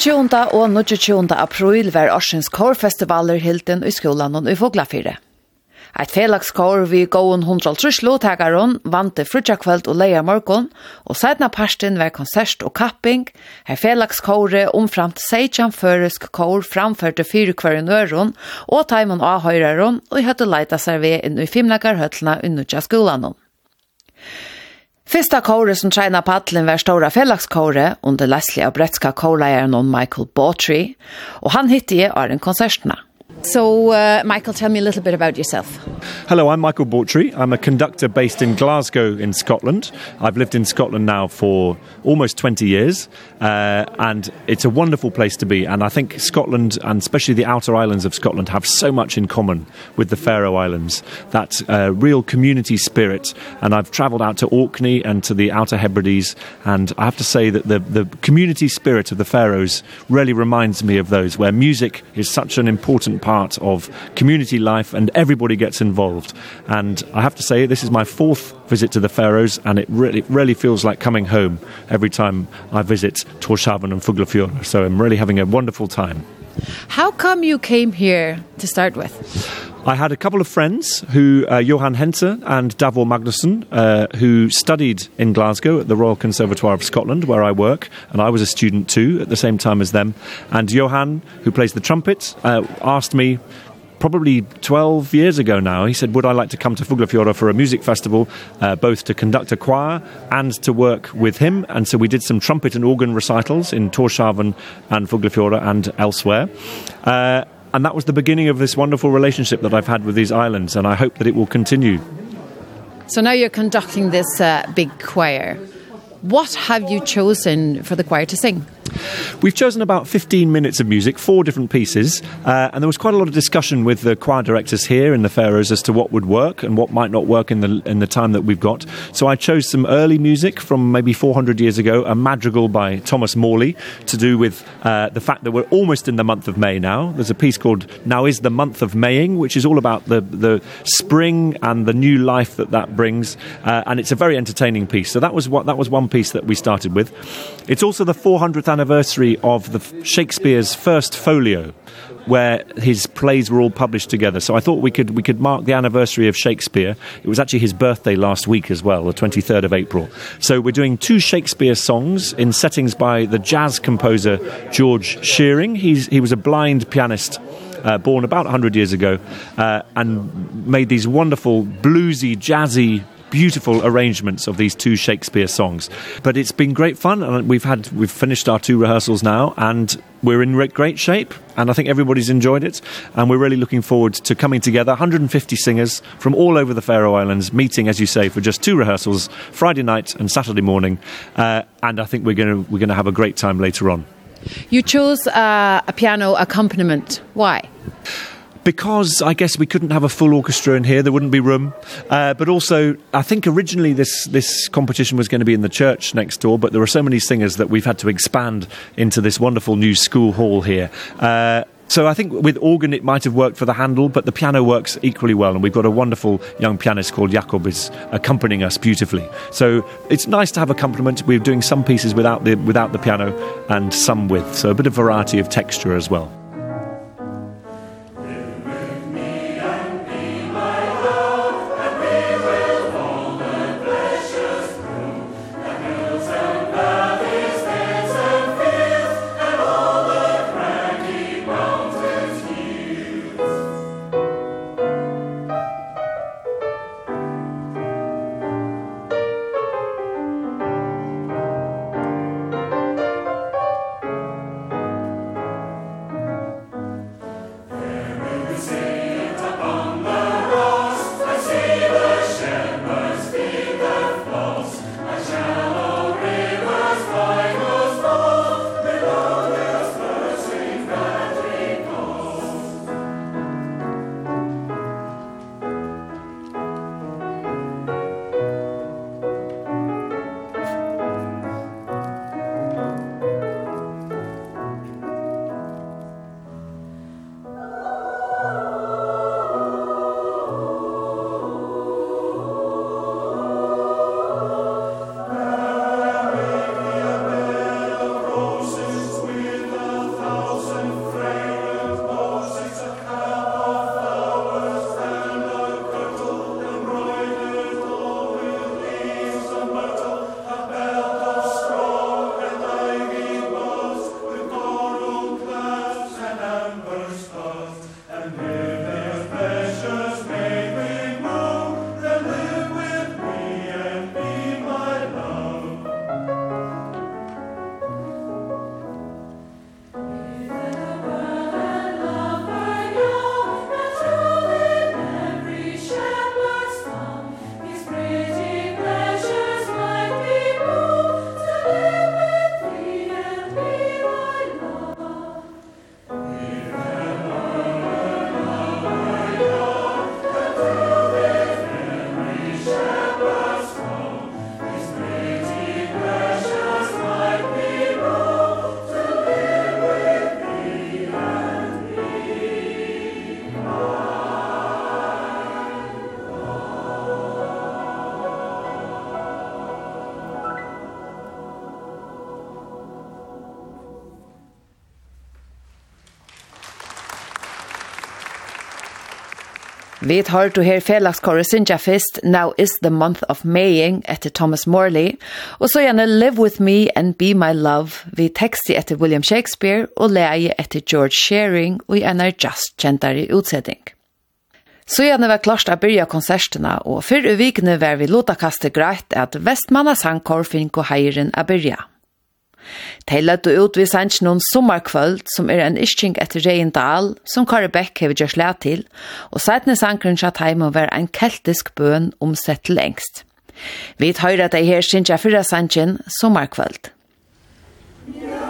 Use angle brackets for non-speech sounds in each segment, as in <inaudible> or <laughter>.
28. og 29. april var Arsens Kårfestivaler hilden i skolan i Foglafire. Eit felagskår vi gåen hundral truslo tagaron vante frutjakveld og leia morgon, og sætna parsten var konsert og kapping, her felagskåret omframt seitjan føresk kår framførte fyre kvarin øron, og taimon ahøyraron, og i leita seg ved inn i fimlagar høytlna unnutja skolanon. Fyrsta kåre som tjena paddelen var stora fellagskåre under Leslie av bretska kårleieren Michael Bawtrey, og han hitti jeg av konsertna. So, uh, Michael, tell me a little bit about yourself. Hello, I'm Michael Bawtry. I'm a conductor based in Glasgow in Scotland. I've lived in Scotland now for almost 20 years, uh, and it's a wonderful place to be. And I think Scotland, and especially the outer islands of Scotland, have so much in common with the Faroe Islands, that uh, real community spirit. And I've travelled out to Orkney and to the Outer Hebrides, and I have to say that the, the community spirit of the Faroes really reminds me of those, where music is such an important part part of community life and everybody gets involved. And I have to say, this is my fourth visit to the Faroes and it really, really feels like coming home every time I visit Torshavn and Fuglafjord. So I'm really having a wonderful time. How come you came here to start with? I had a couple of friends who uh, Johan Hense and Davor Magnusson uh, who studied in Glasgow at the Royal Conservatoire of Scotland where I work and I was a student too at the same time as them. And Johan who plays the trumpet uh, asked me probably 12 years ago now he said would I like to come to Fuglafjorda for a music festival uh, both to conduct a choir and to work with him? And so we did some trumpet and organ recitals in Torshavn and Fuglafjorda and elsewhere. Uh, and that was the beginning of this wonderful relationship that I've had with these islands, and I hope that it will continue. So now you're conducting this uh, big choir. What have you chosen for the choir to sing? We've chosen about 15 minutes of music, four different pieces, uh, and there was quite a lot of discussion with the choir directors here in the Faroes as to what would work and what might not work in the, in the time that we've got. So I chose some early music from maybe 400 years ago, a madrigal by Thomas Morley, to do with uh, the fact that we're almost in the month of May now. There's a piece called Now is the Month of Maying, which is all about the, the spring and the new life that that brings, uh, and it's a very entertaining piece. So that was, what, that was one piece that we started with. It's also the 400th anniversary of the Shakespeare's first folio where his plays were all published together. So I thought we could we could mark the anniversary of Shakespeare. It was actually his birthday last week as well, the 23rd of April. So we're doing two Shakespeare songs in settings by the jazz composer George Shearing. He's he was a blind pianist uh, born about 100 years ago uh, and made these wonderful bluesy jazzy beautiful arrangements of these two Shakespeare songs. But it's been great fun, and we've had we've finished our two rehearsals now, and we're in great shape, and I think everybody's enjoyed it, and we're really looking forward to coming together, 150 singers from all over the Faroe Islands, meeting, as you say, for just two rehearsals, Friday night and Saturday morning, uh, and I think we're going to, we're going to have a great time later on. You chose uh, a piano accompaniment. Why? Why? because I guess we couldn't have a full orchestra in here, there wouldn't be room. Uh, but also, I think originally this, this competition was going to be in the church next door, but there are so many singers that we've had to expand into this wonderful new school hall here. Uh, So I think with organ it might have worked for the handle, but the piano works equally well, and we've got a wonderful young pianist called Jakob is accompanying us beautifully. So it's nice to have a complement. We're doing some pieces without the, without the piano and some with, so a bit of variety of texture as well. Vi tar du her felagskåret Sinja Fist, Now is the month of Maying, etter Thomas Morley, og så gjerne Live with me and be my love, vi teksti etter William Shakespeare og leie etter George Shearing og i en er just kjentere utsetting. Så gjerne var klart å begynne konsertene, og før i vikene var vi lotakastet greit at Vestmanna sangkår finner heiren å begynne. De lødde ut ved sannsyn noen sommerkvöld, som er en iskink etter Reindal, som Kari Beck hever gjørs lær til, og sætne sankren satt heim og være en keltisk bøn omsett til engst. Vi tar at de her synsja fyrra sannsyn sommerkvöld. Ja.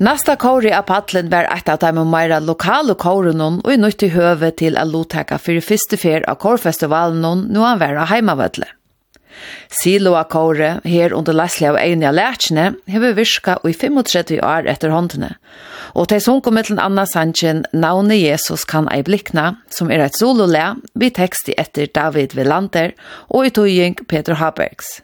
Nasta kåre av paddelen var et av de meira lokale kårene og i nøyt i høve til å lotteka for første fer av kårfestivalen nå han var heimavødle. Silo av kåre, her under Leslie av Eini av Lærkene, har virka i 35 år etter håndene. Og til som kommer til Anna Sanchen, navnet Jesus kan ei blikna, som er et sololea, vi tekst i etter David Velander og i togjeng Peter Habergs.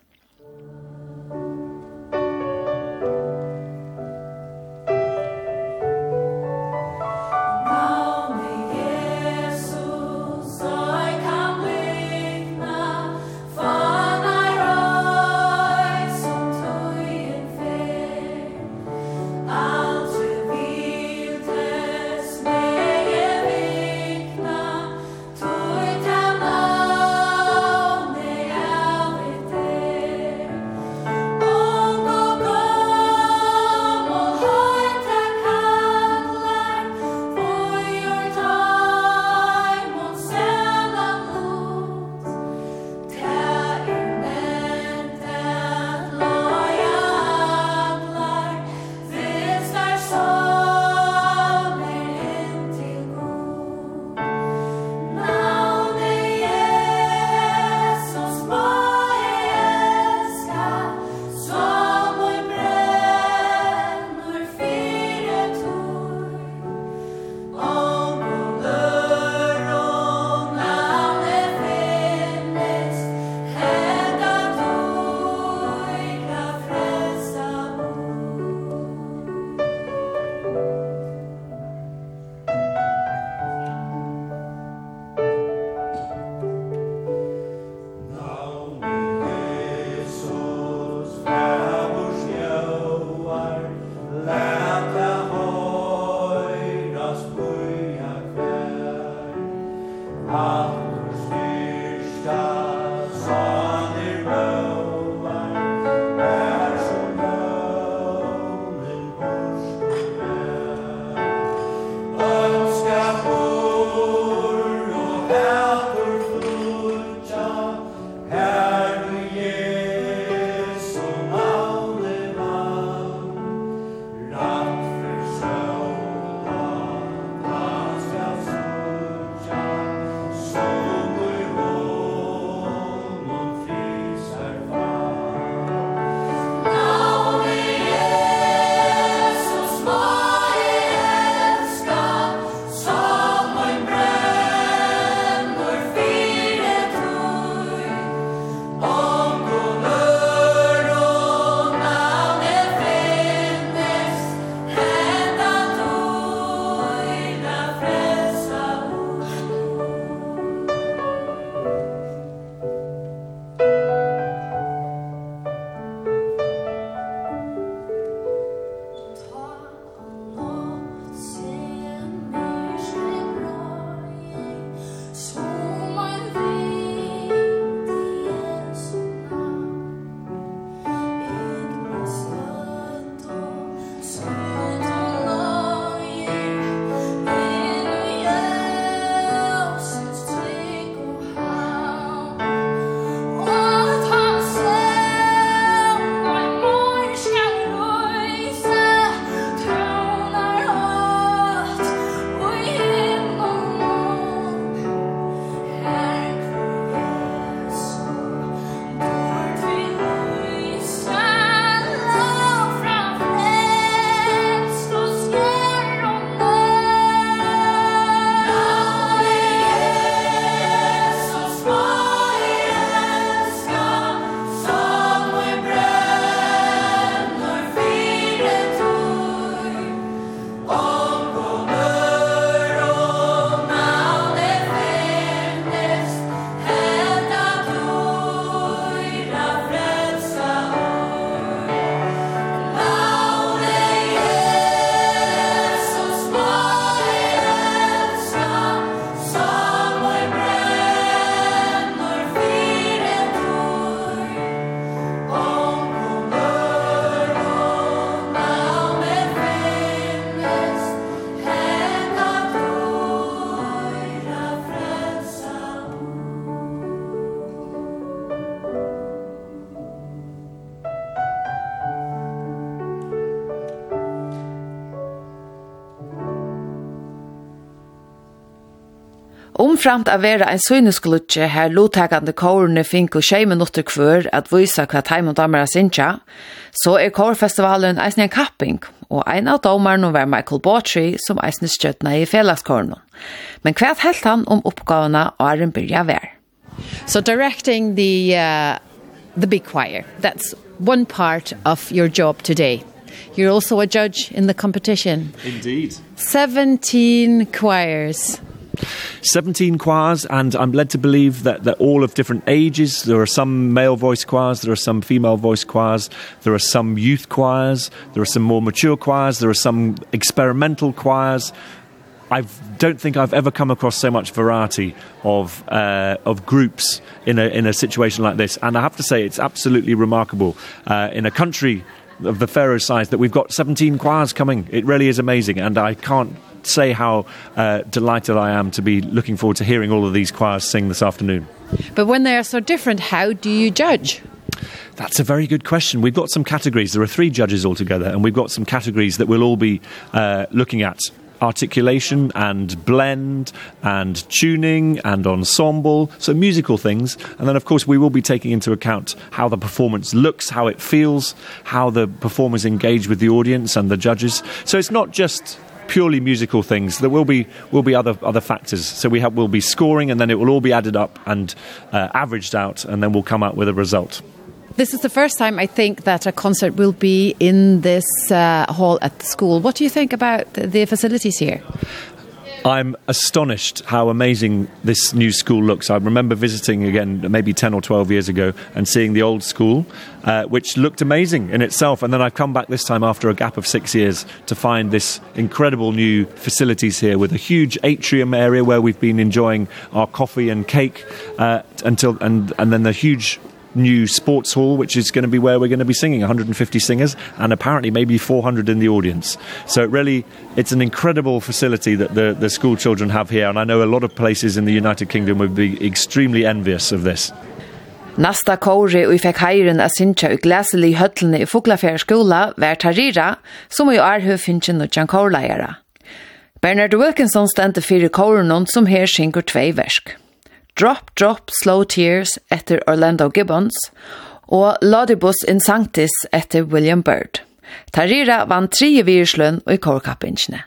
framt av vera ein synesklutje her lotakande kårene fink og tjei minutter kvør at vysa hva teim og damer sinja, så er kårfestivalen eisne en kapping, og ein av domerne var Michael Bautry som eisne stjøtna i felagskårene. Men hva helt han om oppgavene Aren byrja vær? So directing the, uh, the big choir, that's one part of your job today. You're also a judge in the competition. Indeed. 17 choirs. 17 choirs, and I'm led to believe that they're all of different ages. There are some male voice choirs, there are some female voice choirs, there are some youth choirs, there are some more mature choirs, there are some experimental choirs. I don't think I've ever come across so much variety of uh of groups in a in a situation like this and I have to say it's absolutely remarkable uh in a country of the Faroe size that we've got 17 choirs coming it really is amazing and I can't say how uh, delighted I am to be looking forward to hearing all of these choirs sing this afternoon. But when they are so different, how do you judge? That's a very good question. We've got some categories. There are three judges altogether, and we've got some categories that we'll all be uh, looking at articulation and blend and tuning and ensemble so musical things and then of course we will be taking into account how the performance looks how it feels how the performers engage with the audience and the judges so it's not just purely musical things. There will be will be other other factors. So we have will be scoring, and then it will all be added up and uh, averaged out, and then we'll come out with a result. This is the first time I think that a concert will be in this uh, hall at the school. What do you think about the facilities here? I'm astonished how amazing this new school looks. I remember visiting again maybe 10 or 12 years ago and seeing the old school uh, which looked amazing in itself and then I've come back this time after a gap of 6 years to find this incredible new facilities here with a huge atrium area where we've been enjoying our coffee and cake uh, until and and then the huge new sports hall, which is going to be where we're going to be singing 150 singers and apparently maybe 400 in the audience. So it really it's an incredible facility that the the school children have here and I know a lot of places in the United Kingdom would be extremely envious of this. Nasta kåre og fikk heiren av Sintja og glæselig i høtlene i Fuglafjær skola var Tarira, som i år høy finnes noen kårleiere. Bernard Wilkinson stendte fire kåren som her synger tvei versk. Drop Drop Slow Tears etter Orlando Gibbons og Laudibus in Sanctis etter William Byrd. Tarira vann tre virslun og i kårkappingene.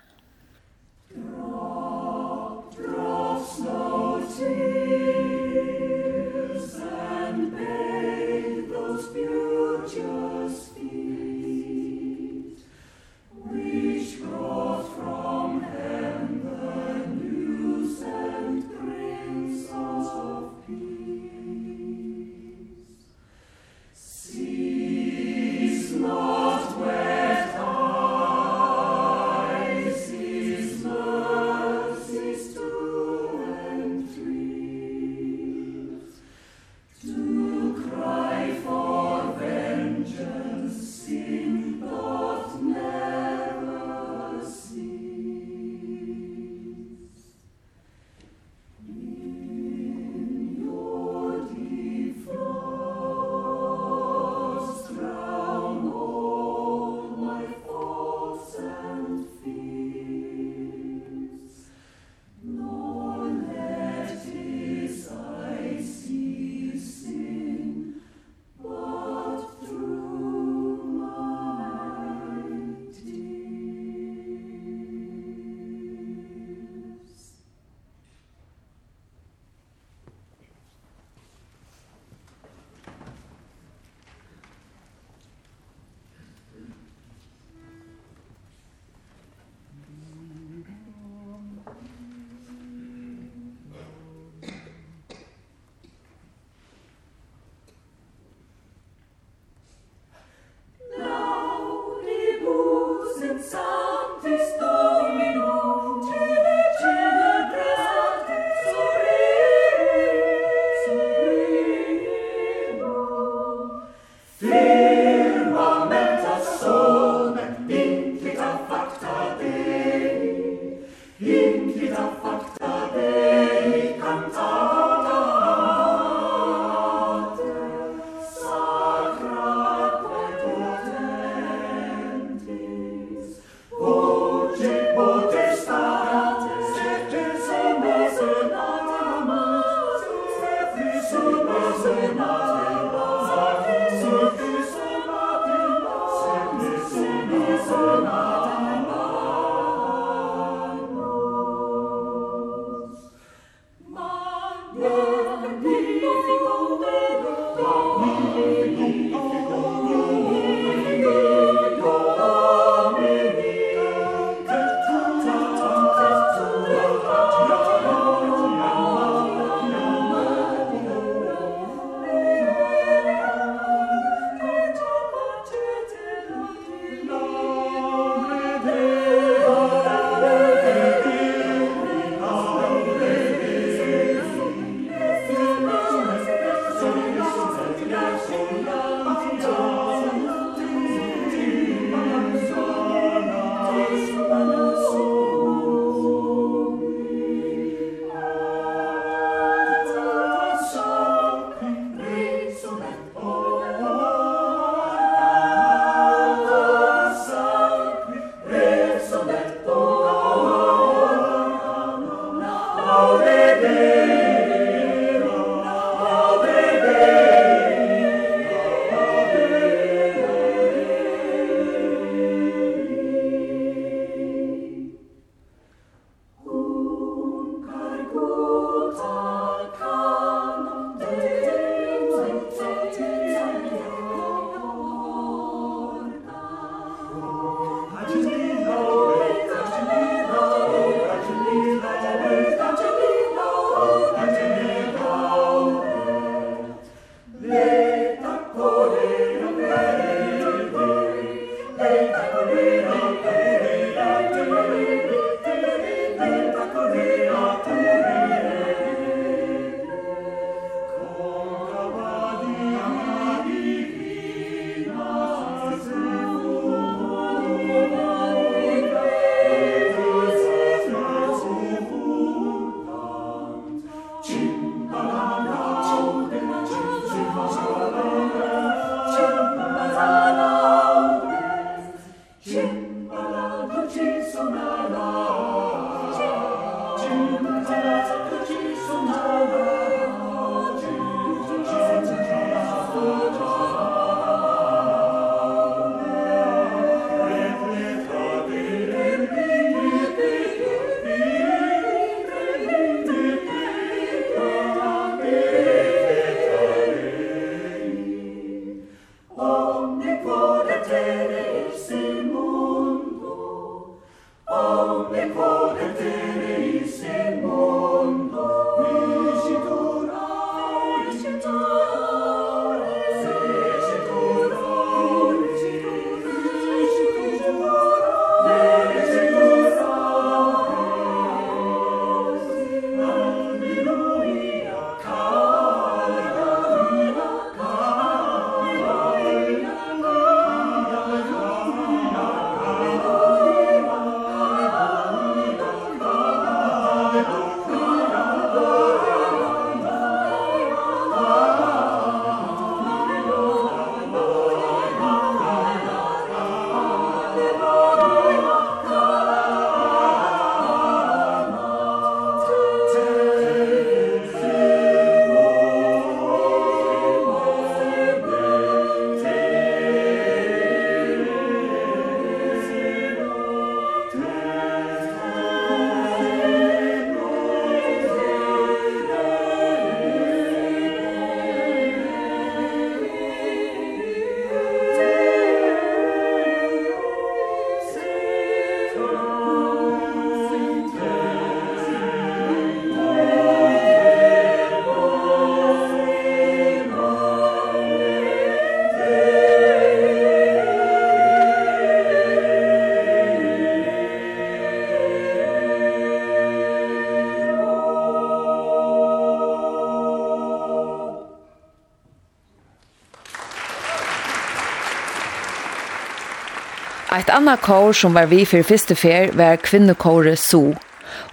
Et annet kår som var vi for første fer var kvinnekåret So.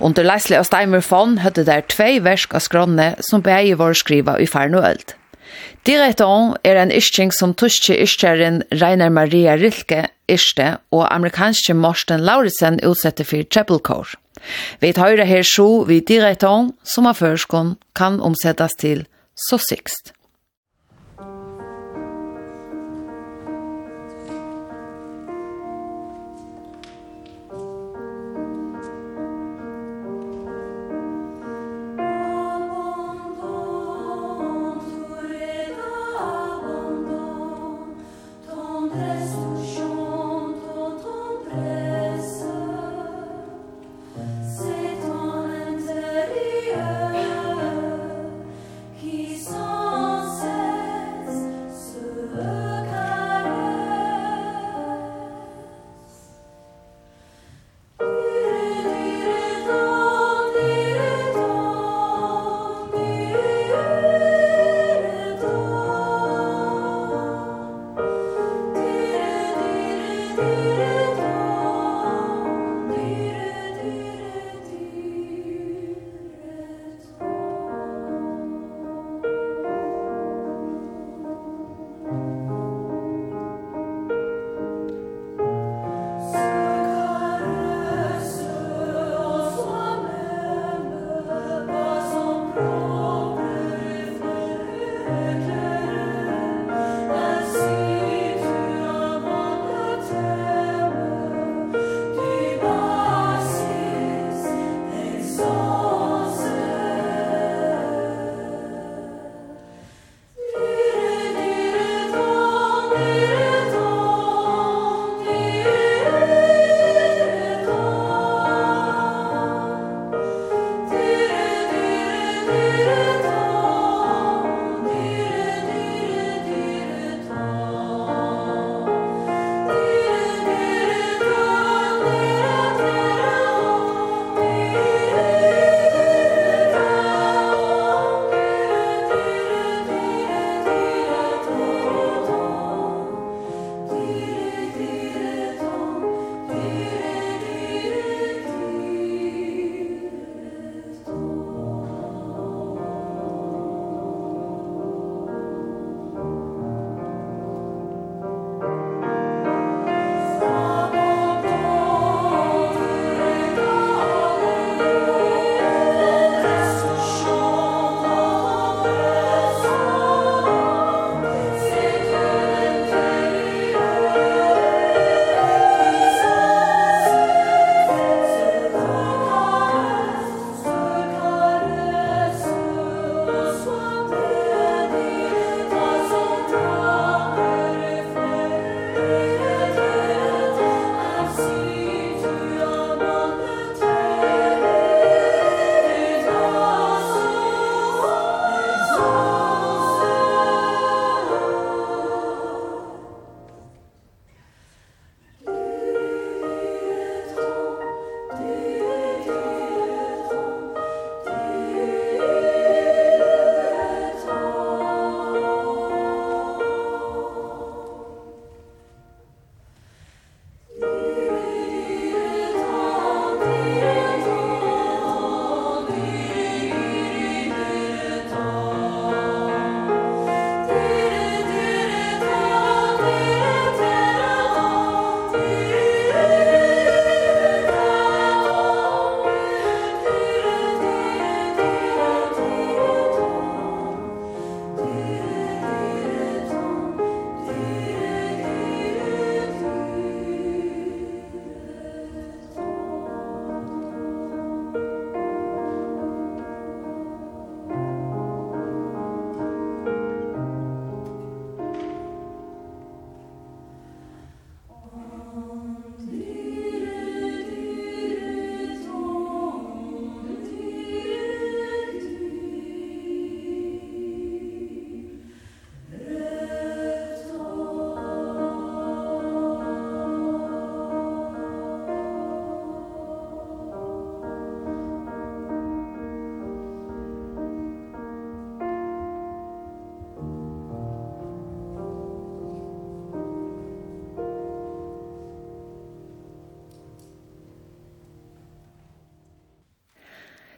Under Leisle og Steimer Fond høyde der tvei versk av skrånne som begge var skriva i fern og øld. Om er en isching som tuske ischeren Reiner Maria Rilke ischte og amerikanske Morsten Lauritsen utsette for treble kår. Vi høyre her så vi direkte om som av førskånd kan omsettes til så sikst.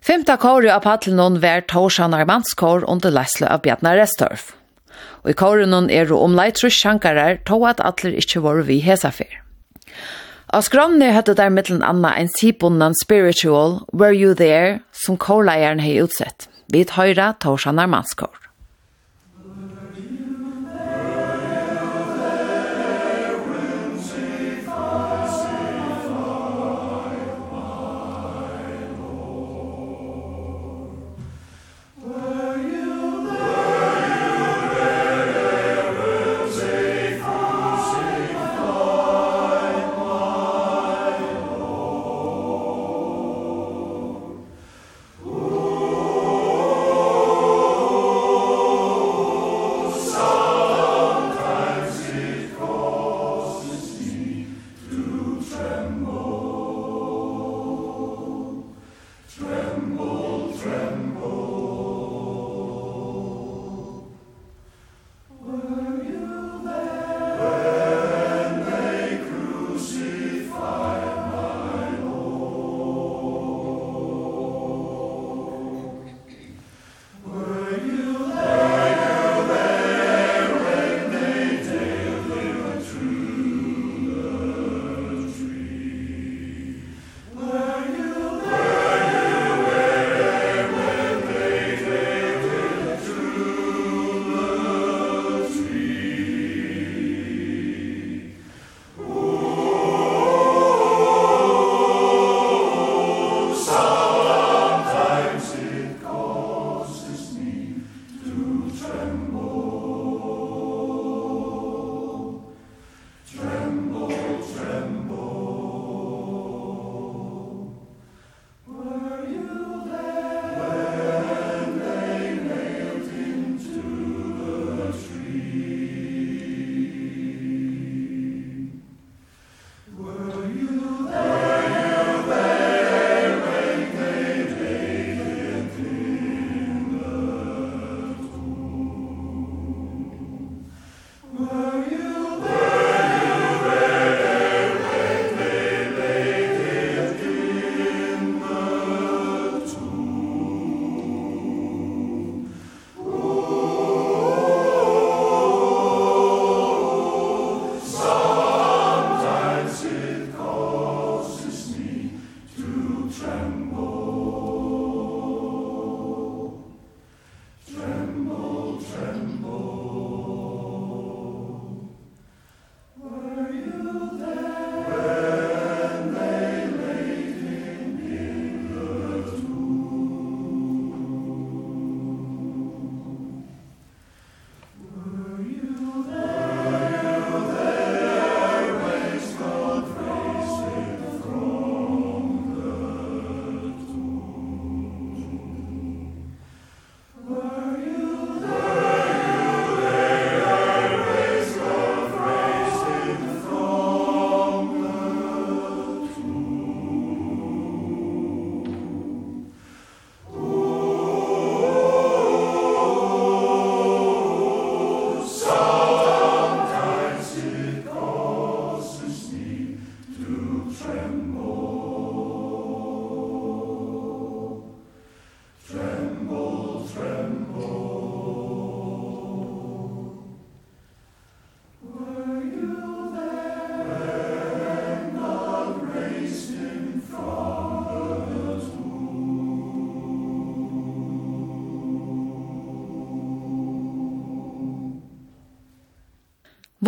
Femta kåre av paddelnån var Torsan Armanskår under Lesle av Bjarnar Restorf. Og i kåren er om leitrus sjankarar to at atler ikkje var vi hesafer. Av skromne høtte der mittelen anna en sibundan spiritual Were You There som kårleieren hei utsett. Vi høyra Torsan Armanskår.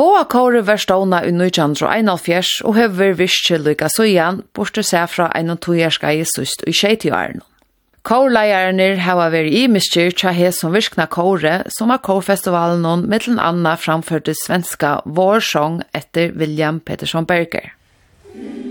Våa kåre var stående i 1941 og høver virkje lykka søyan, borte seg fra en og to gjerska i sust i skjeitjøren. Kårleierner hava vært i mistyr tja he som virkna kåre, som har kårfestivalen og mittelen anna framførte svenska Vårsång etter William Pettersson Berger. Mm.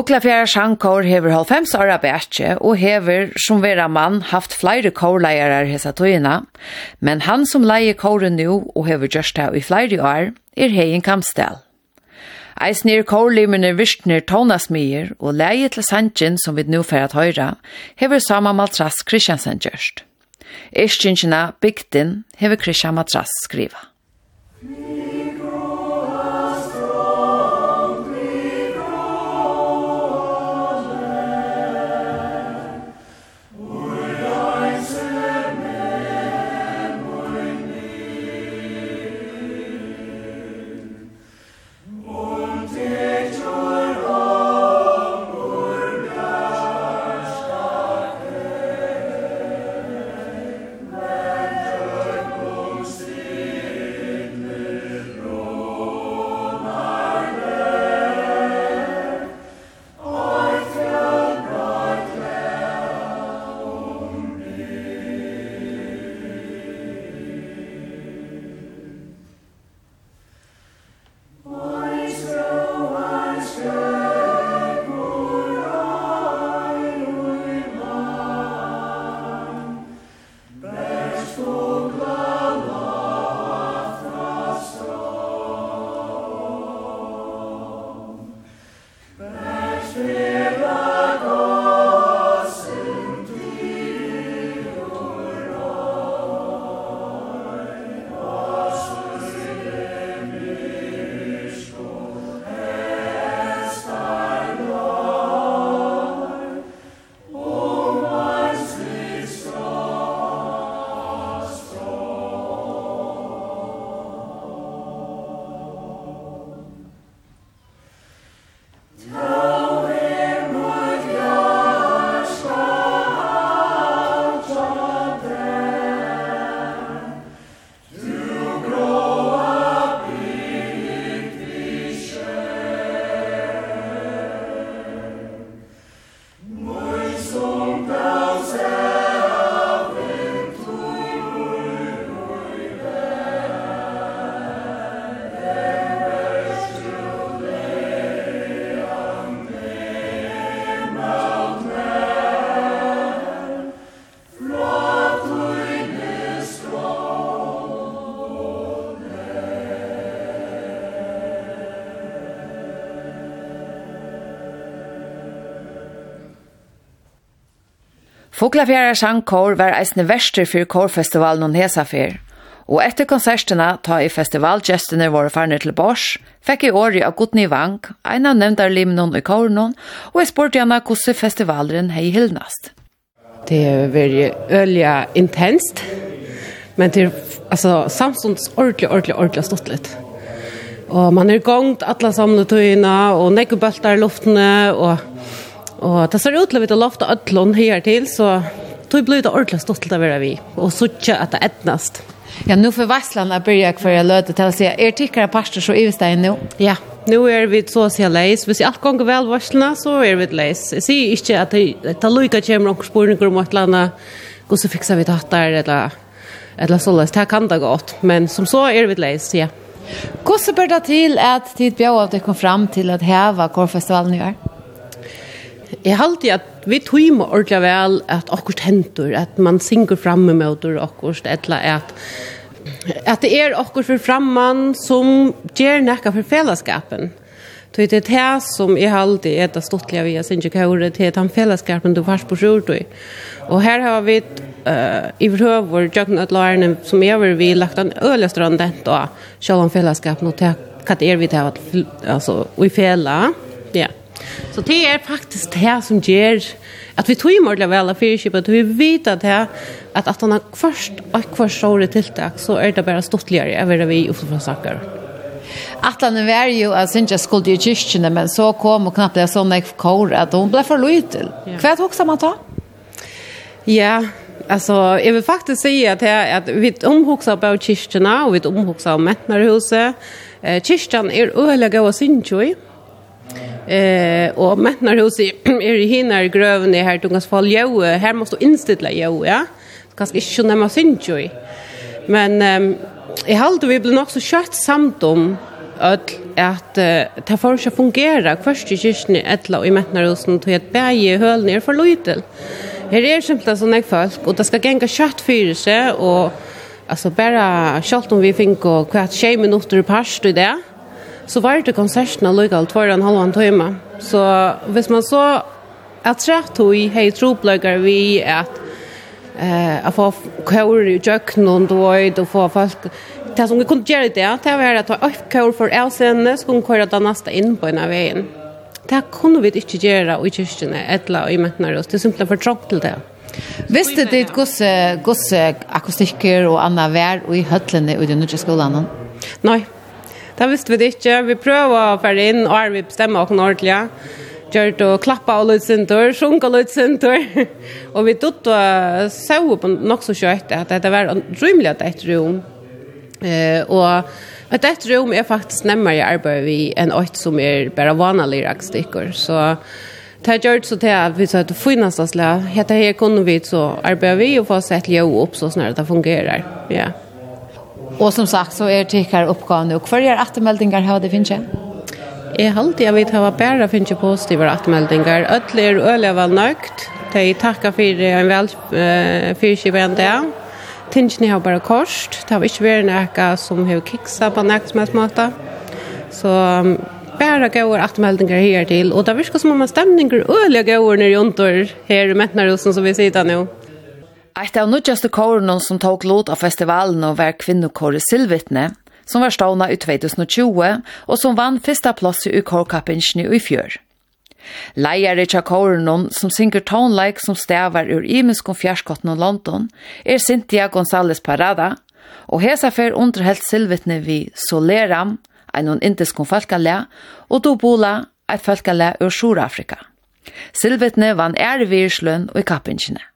Fuglafjæra Sjankår hever 90 åra bætje og hever som vera mann haft flere kårleirar hesa tøyina, men han som leier kåren nu og hever gjørst det i flere år er Heien Kamstel. Eisnir kårlimene virkner tånasmier og leie til Sanjin som vi nu fer at høyra hever sama Matras Kristiansen gjørst. Erskinsina Bygden hever Kristian Matras skriva. Fuglafjæra sangkår var eisne verster for kårfestivalen og Hesafer. Og etter konsertene, ta i festivalgjestene våre farne til Bors, fikk i året av Godny Vank, en av nevndarlimnon i kårnon, og jeg spurte gjerne hvordan festivalen hei Hildnast. Det er veldig ølige intenst, men det er altså, samstånds ordentlig, ordentlig, ordentlig stått litt. Og man er gongt alle samletøyene, og nekkebølter luftene, og Og det ser ut til at vi har lovt ødlån her til, så tog blir det ordentlig stått til å være vi, og så ikke at det etnast. Ja, nå får Vestlandet begynne for å løte til å si, er tykkere pastor så i stedet nå? Ja, nu er vi så å si leis. Hvis jeg alt ganger vel varslene, så er vi leis. Jeg sier ikke at det tar lykke kommer noen spørninger om et eller annet, hvordan fikser vi tatt der, eller, eller så leis. Det kan det godt, men som så er vi leis, ja. Hvordan bør det til at tid bjør at du kom fram til at heva korfestivalen i år? jeg halte at vi tøymer ordentlig vel at akkurat hentur, at man synger framme med akkurat, eller at at det er akkurat for framman som gjør nekka for fellesskapen. Så det er det som jeg alltid er det stortlige vi har sin kjøkere til den fellesskapen du fast på sjortøy. Og her har vi uh, i forhøver kjøkkenøtlærerne som jeg vil vi lagt en ølestrønd dent og selv om fellesskapen og til hva det er vi til altså, i fjellet. Ja. Yeah. Så det er faktisk det som gjør at vi tog imordelig vel av fyrkjøpet, vi vet at det at at han har først og hver såre tiltak, så er det bare stortligere over det vi ofte fra saker. Atlan var jo, jeg synes jeg skulle i kyrkjene, men så kom og knappt det sånn jeg kår, at hun ble for lytel. Hva er det også man tar? Ja, Alltså jag vill faktiskt säga att jag att vi omhuxar på kyrkorna och vi omhuxar om mättnarhuset. Eh kyrkan är öliga och synjoj. Eh och mätnar hos är i hinar grövne här tungas fall jo här måste inställa jo ja. Kanske inte så nämma synd ju. Men ehm i halt vi blir nog så kött samt om att att ta för sig fungera först i kyrkan ettla och i mätnar hos något helt bäge höll ner för lojtel. Här är simpelt sån här folk och det ska gänga kött för sig och alltså bara kött om vi fink och kvart 20 minuter parst i det så var det konserten allikevel tvær og en halv en time. Så hvis man så at trett tog hei trobløkker vi at eh att få kör i jökn och då och få folk det som vi kunde göra det det var att ta kör för elsen skulle köra den nästa in på ena vägen det kunne vi inte göra i kyrkan eller i mätnar oss. Det är simpelt för trångt till det. Visste det gosse gosse akustikker og anna vær og i høllene i den nødvendige skolen? Nei, Det visste vi det ikke. Vi prøver å fære inn, og er vi bestemmer oss ordentlig. Gjør det og klappa og lød sinter, sjunka lød sinter. <laughs> og vi dutt og så på nok så kjøtt at det var rymelig at et rom. Eh, og at et rom er faktisk nemmere i arbeid vi enn et som er bare vanlige rakstikker. Så Det har gjort så til at vi sa at det finnes oss slag. Hette her kunne vi så arbeide vi og få sett jo opp så snart det fungerer. Ja. Yeah. Och som sagt så är det här uppgåvan nu. er attemeldingar har det finns inte? Jeg alltid jeg vet hava bæra finnje positive atmeldingar. Öll er øyla vel nøgt. De takka fyrir en vel uh, fyrskiver enn. Tingene har bare kost. Det har ikke vært noe som har kiksa på nekt som helst måte. Så um, bæra gauar atmeldingar her til. Og det virker som om stemninger øyla gauar nere under her i Mettnarosen som vi sitter nå. Eit av nødjaste kåren som tok lot av festivalen og var kvinnokåret Silvitne, som var stående i 2020 og som vann fyrsta plass i kårkappingen i fjør. Leier i kåren som synger tonleik som stavar ur imenskon fjerskotten og London er Cynthia González Parada, og hesa fer underhelt Silvitne vi Soleram, ein on indiskon falkalæ, og Dobola, eit falkalæ ur Sjurafrika. Silvitne vann ærevigirslønn og i kappingene.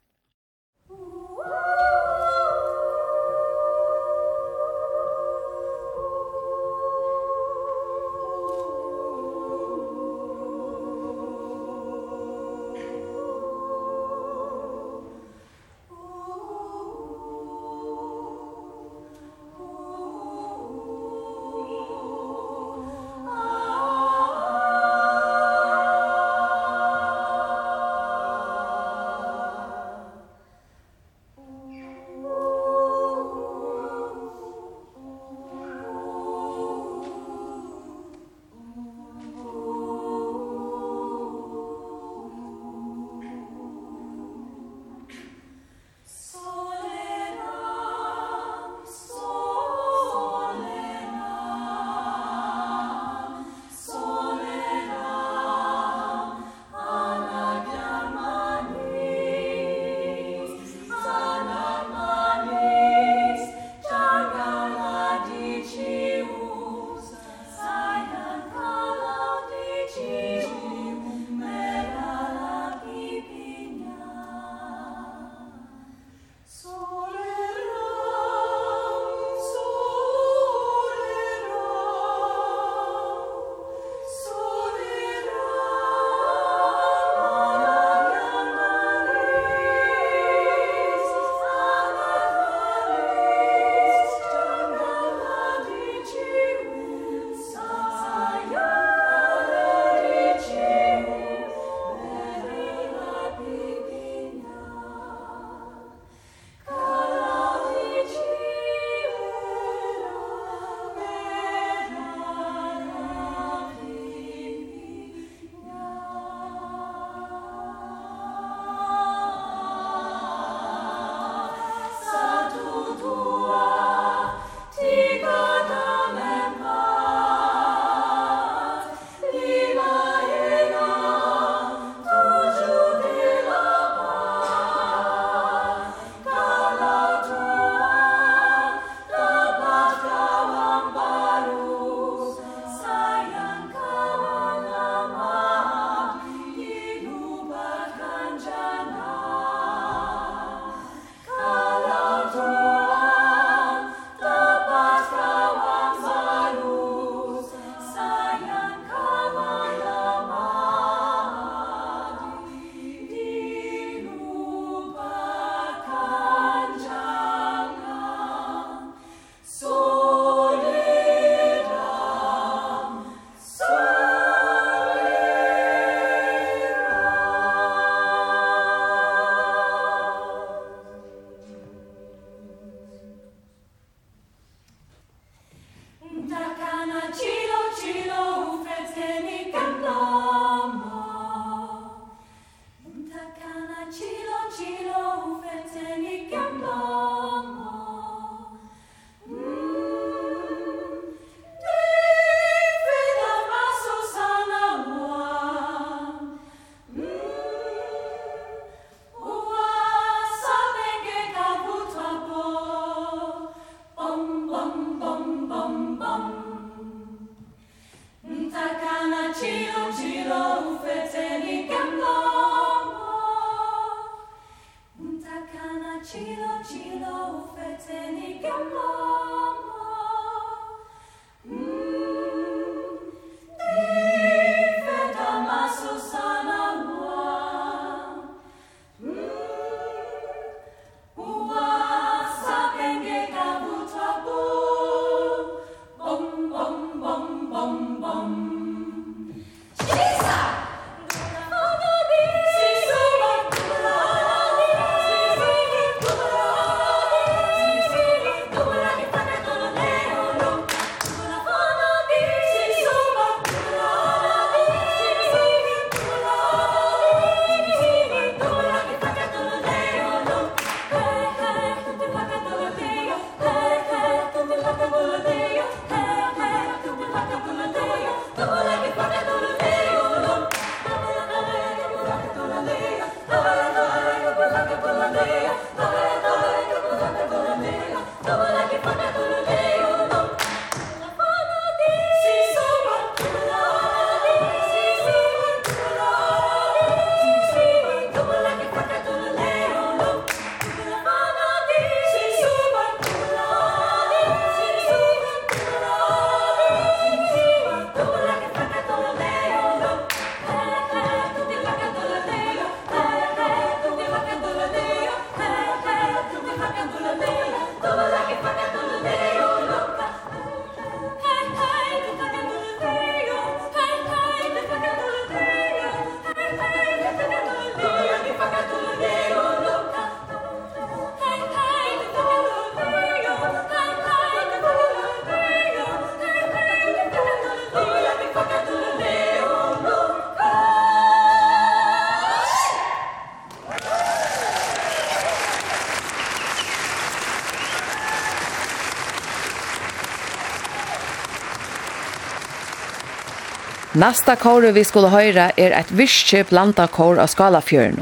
Nasta kåre vi skulle høyre er et virkje blanda kår av Skalafjørn.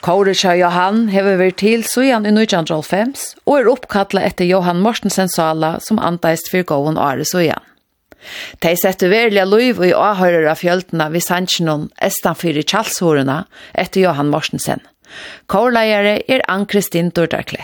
Kåre Kjær Johan hever vært til Sujan i 1905 og er oppkattlet etter Johan Mortensen Sala som antaist for gåen Are Sujan. De setter verlige liv i avhører av fjøltene ved Sanchinon estanfyr i Kjallshårene etter Johan Mortensen. Kårleiere er Ann-Kristin Dordarkle.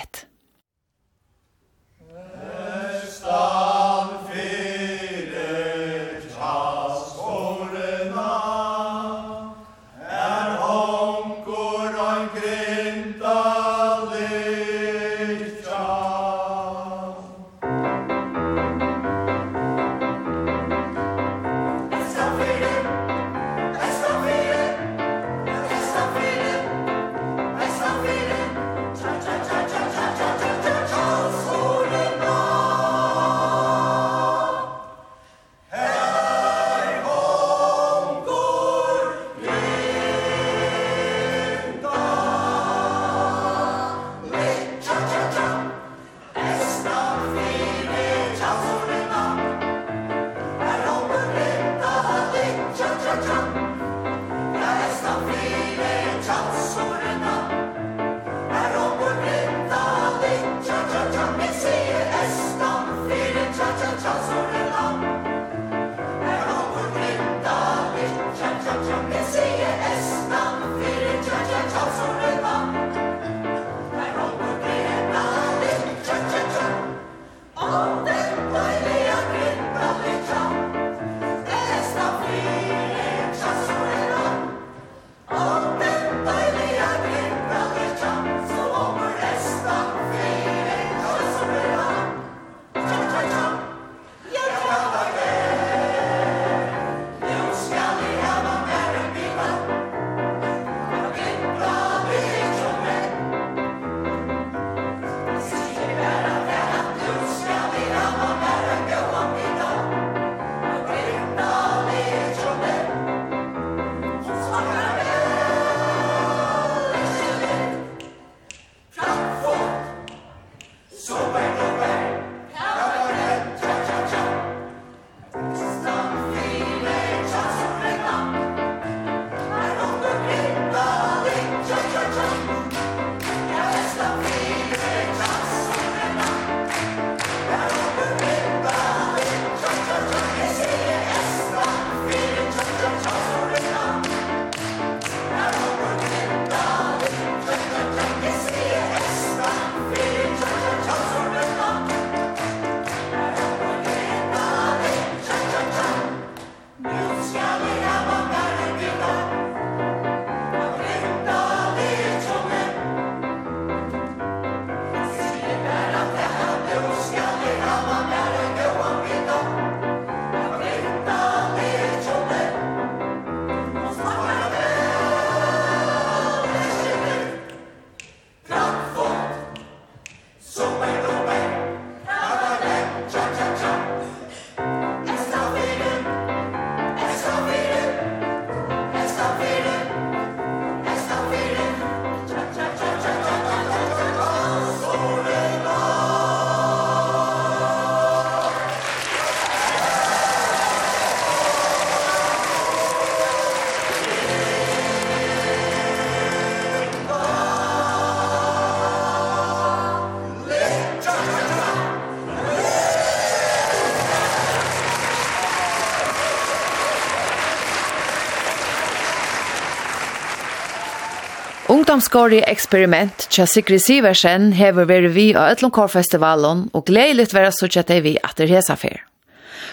Ungdomsgård eksperiment tja Sigri Siversen hever veri vi av Ötlundkårfestivalen og gleiligt vera suttja teg vi at det hesa fer.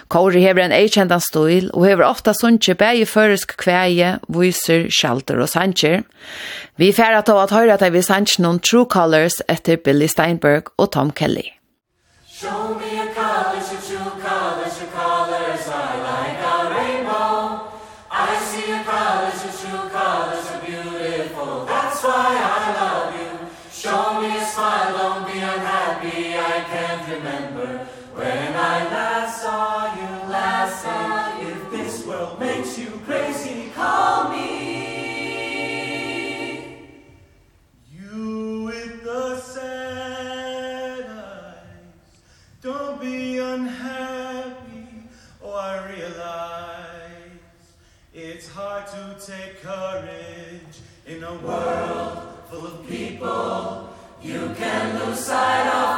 Kåre hever en eikendan stil og hever ofta sunnje bæg i føresk kveie, vyser, sjalter og sanger. Vi færa til at høyra at vi sanger noen True Colors etter Billy Steinberg og Tom Kelly. courage in a world full of people. You can lose sight of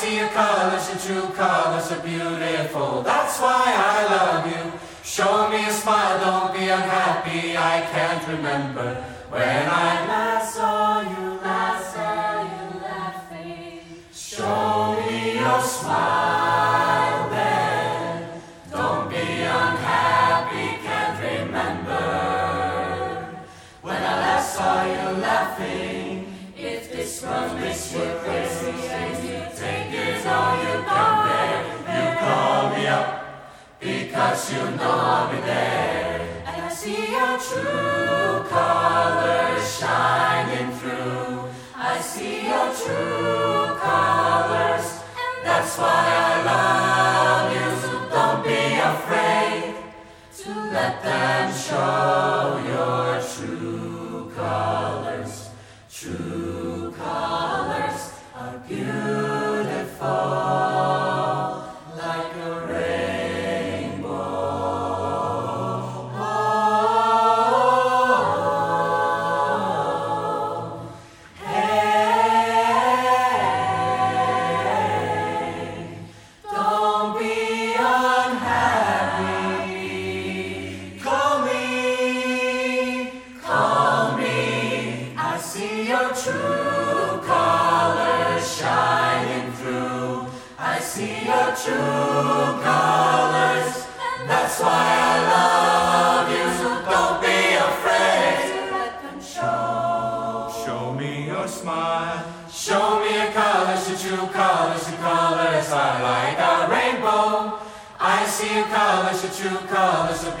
see your colors, your true colors are beautiful. That's why I love you. Show me a smile, don't be unhappy. I can't remember when I last saw you Last saw you laughing. Show me your smile then. Don't be unhappy, can't remember When I last saw you laughing. If this world makes you because you know me there and I see your true colors shining through. I see your true colors. And that's why I love you so don't be afraid to let them show your true colors true colors.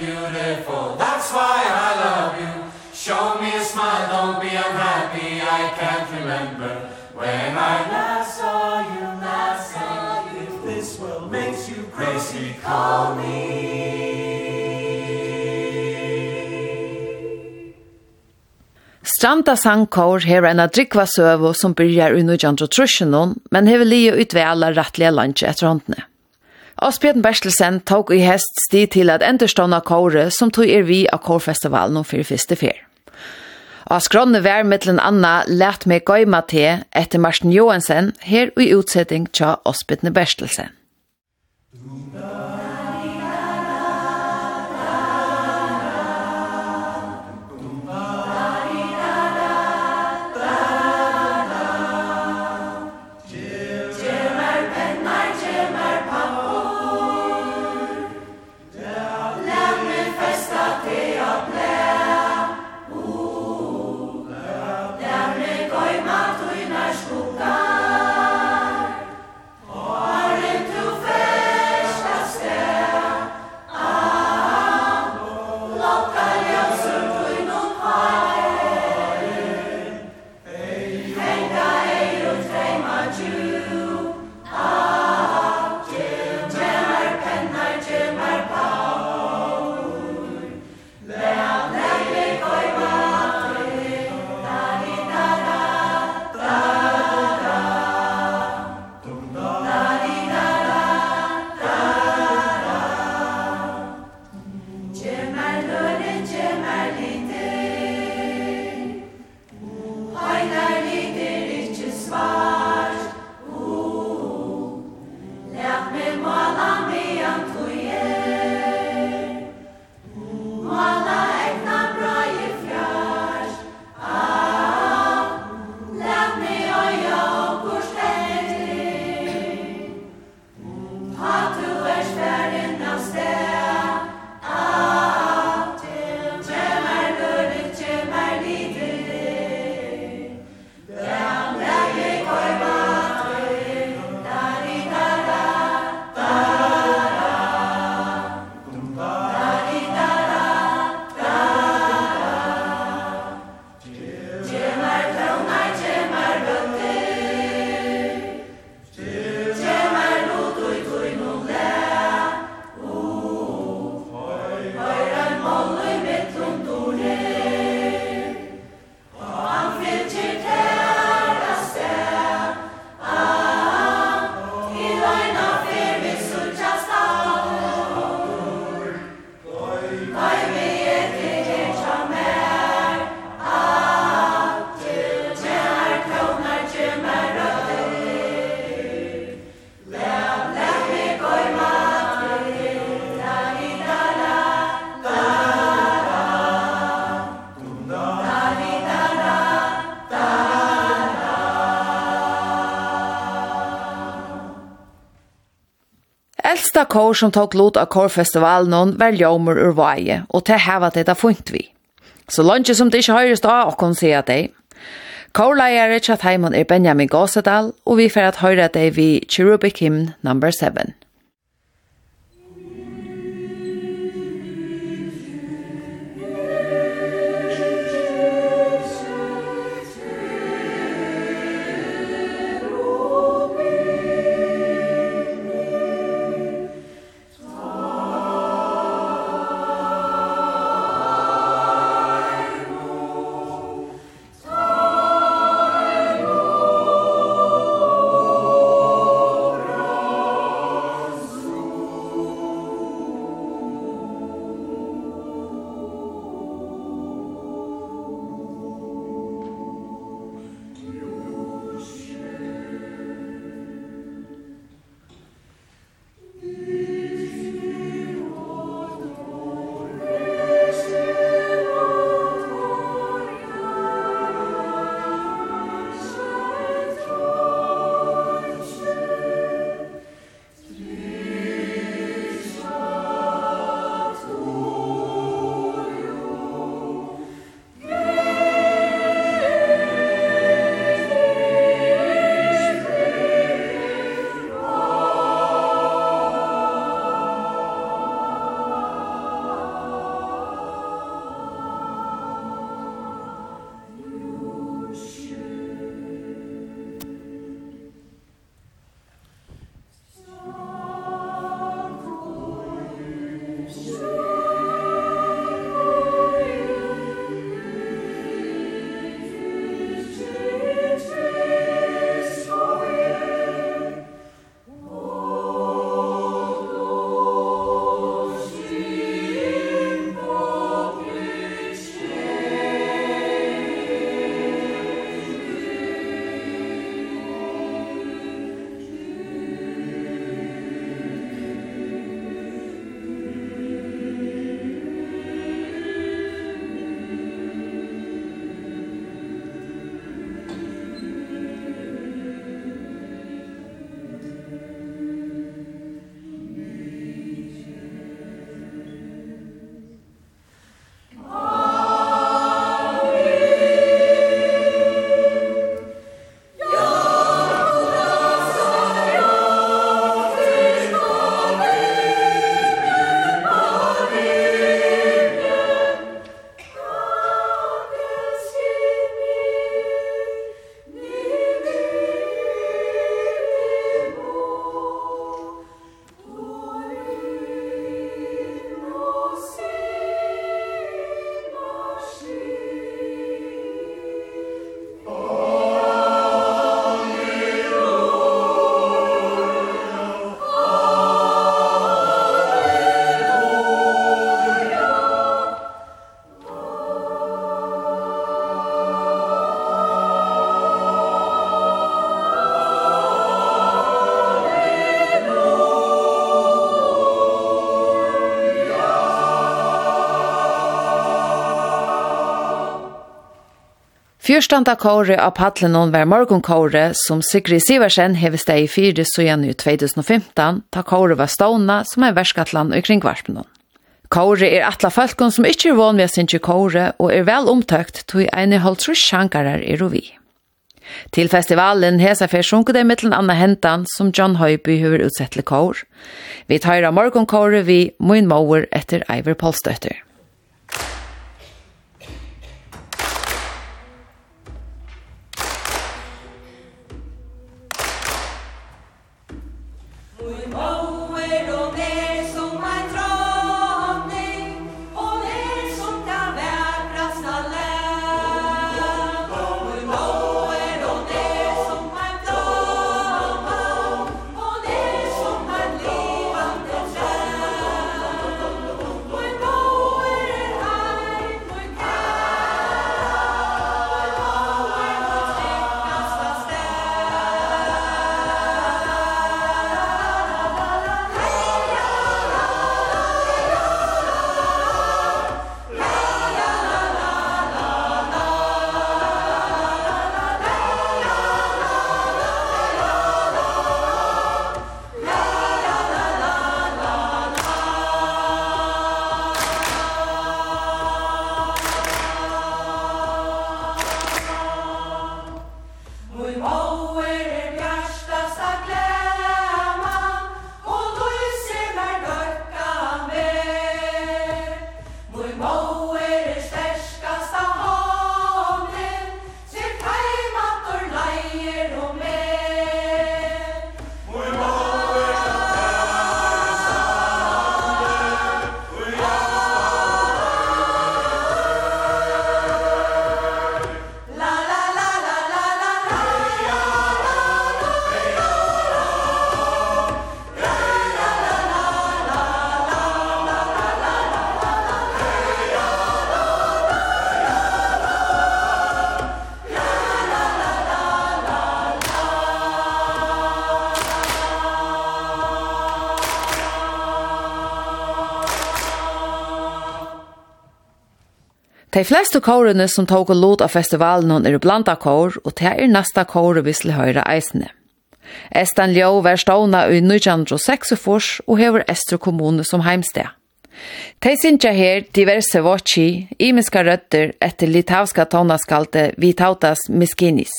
beautiful, that's why I love you. Show me a smile, don't be unhappy, I can't remember When I last saw you, last saw you. If this world makes you crazy, call me. Stranda Sankor hever en adrikva søvo som byrjar i 1930 men hever lio utveala rattliga lunch etter håndene. Asbjørn Bertelsen tok i hest sti til at enderstående kåre som tog er vi av kårfestivalen om fyrir fyrste fyr. Og skrånne vær mittelen Anna lært meg gøyma til etter Marsten Johansen her i utsetting tja Asbjørn Bertelsen. Du ta kor som tok lot av korfestivalen var ljommer ur vaje, og til heva det da funkt vi. Så lunge som det ikke høyres da, og kan se at det. Kårleier Richard Heimann er Benjamin Gåsedal, og vi får at høyre det vi Cherubic Hymn No. 7. Fyrstanda kåre av Patlenon var morgonkåre som Sigrid Siversen hevist i fyrde søgjene i 2015, ta kåre var stående som er verskatland og kring kringvarpen. Kåre er atla falkon som ikkje er van ved sin kåre og er vel omtøkt tog ene holdsrus sjankarer er og vi. Til festivalen hesa fer sjunker det mittlen Anna Hentan som John Høyby høver utsett til kår. Vi tar av morgonkåre vi Moin Mauer etter Iver Polstøtter. De fleste kårene som tog og lot av festivalen er blanda kår, og det er nesta kåre vi skal høre eisene. Estan Ljó var stående i 1906 og hever Estre kommune som heimsted. De synsja her diverse våtsi, imiska røtter etter litavska tonaskalte Vitautas Miskinis.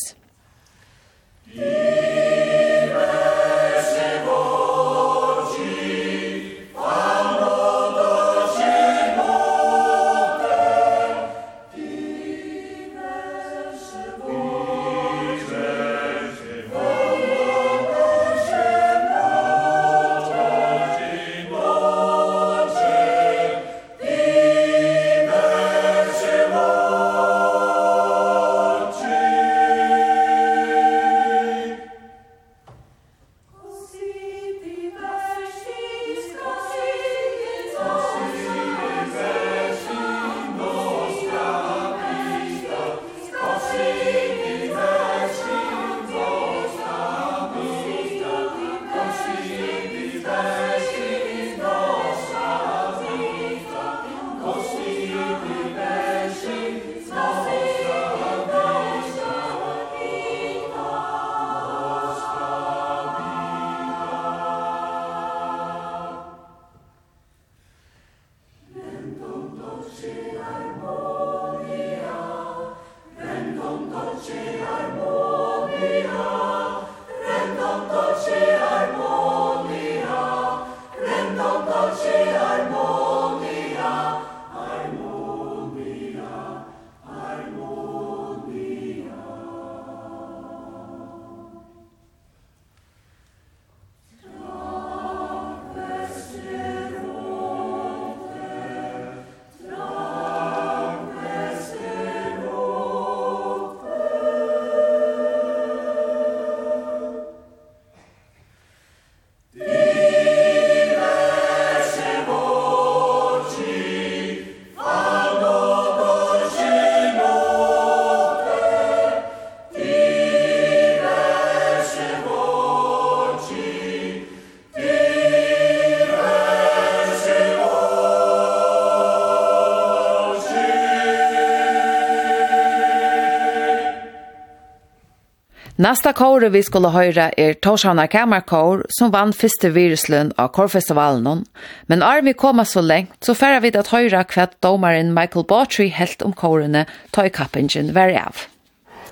Nästa kåre vi skulle höra är Torshavna kammarkår som vann första viruslön av kårfestivalen. Men är vi komma så länge så färre vi att höra kvart domaren Michael Bartry helt om kårene ta i kappingen var av.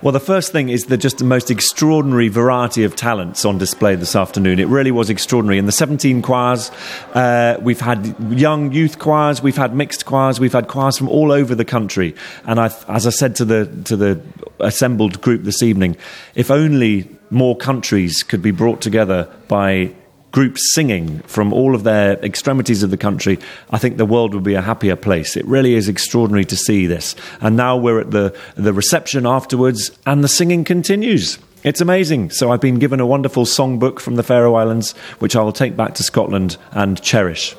Well, the first thing is the just the most extraordinary variety of talents on display this afternoon. It really was extraordinary. In the 17 choirs, uh, we've had young youth choirs, we've had mixed choirs, we've had choirs from all over the country. And I, as I said to the, to the assembled group this evening, if only more countries could be brought together by groups singing from all of their extremities of the country, I think the world would be a happier place. It really is extraordinary to see this. And now we're at the, the reception afterwards, and the singing continues. It's amazing. So I've been given a wonderful songbook from the Faroe Islands, which I will take back to Scotland and cherish.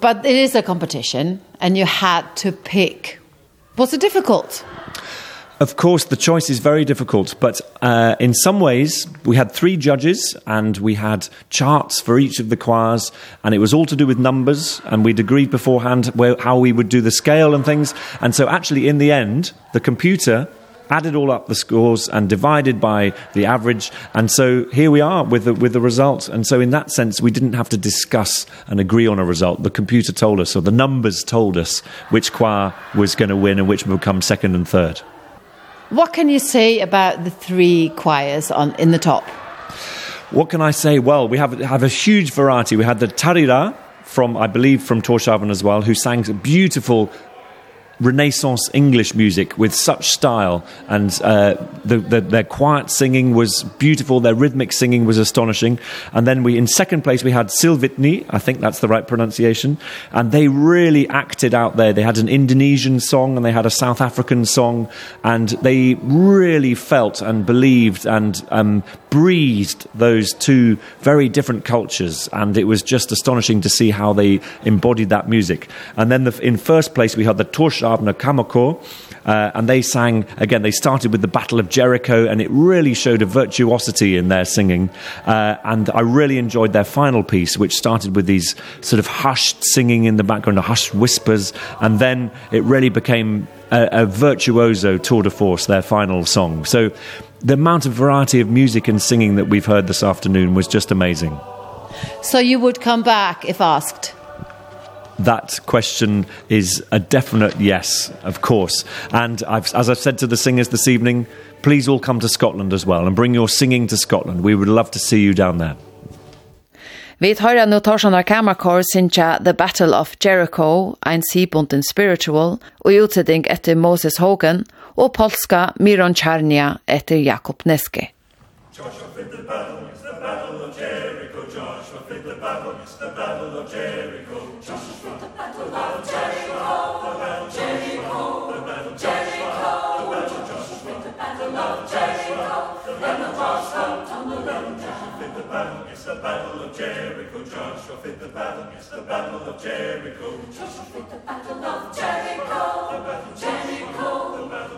But it is a competition, and you had to pick. Was it difficult? Of course, the choice is very difficult, but uh, in some ways, we had three judges and we had charts for each of the choirs, and it was all to do with numbers, and we'd agreed beforehand where, how we would do the scale and things. And so, actually, in the end, the computer added all up the scores and divided by the average. And so here we are with the with the result and so in that sense we didn't have to discuss and agree on a result. The computer told us or the numbers told us which choir was going to win and which would come second and third. What can you say about the three choirs on in the top? What can I say? Well, we have have a huge variety. We had the Tarira from I believe from Torshavn as well who sang a beautiful Renaissance English music with such style and uh, the, the, their quiet singing was beautiful, their rhythmic singing was astonishing. And then we, in second place, we had Silvitni, I think that's the right pronunciation, and they really acted out there. They had an Indonesian song and they had a South African song, and they really felt and believed and um, breathed those two very different cultures and it was just astonishing to see how they embodied that music. And then the, in first place we had the Torschabner Kamako uh, and they sang again they started with the Battle of Jericho and it really showed a virtuosity in their singing uh, and I really enjoyed their final piece which started with these sort of hushed singing in the background hushed whispers and then it really became a, a virtuoso tour de force their final song. So the amount of variety of music and singing that we've heard this afternoon was just amazing. So you would come back if asked? That question is a definite yes, of course. And I've, as I've said to the singers this evening, please all come to Scotland as well and bring your singing to Scotland. We would love to see you down there. Vi tar nu Torsanar Kamakor sinja The Battle of Jericho, ein sibunden spiritual, og utsetting etter Moses Hogan, og polska Miron Czarnia etter Jakob Neske. Joshua fit the battle, it's the battle of Jericho. Joshua fit the battle, it's the battle of Jericho. Joshua fit the battle of Jericho. The battle Jericho. The battle of Jericho. The battle Joshua fit the battle of Jericho. The battle of Joshua the the battle, the battle of Jericho. Joshua fit the battle, it's the battle of Jericho. Joshua fit the battle. The battle of Jericho.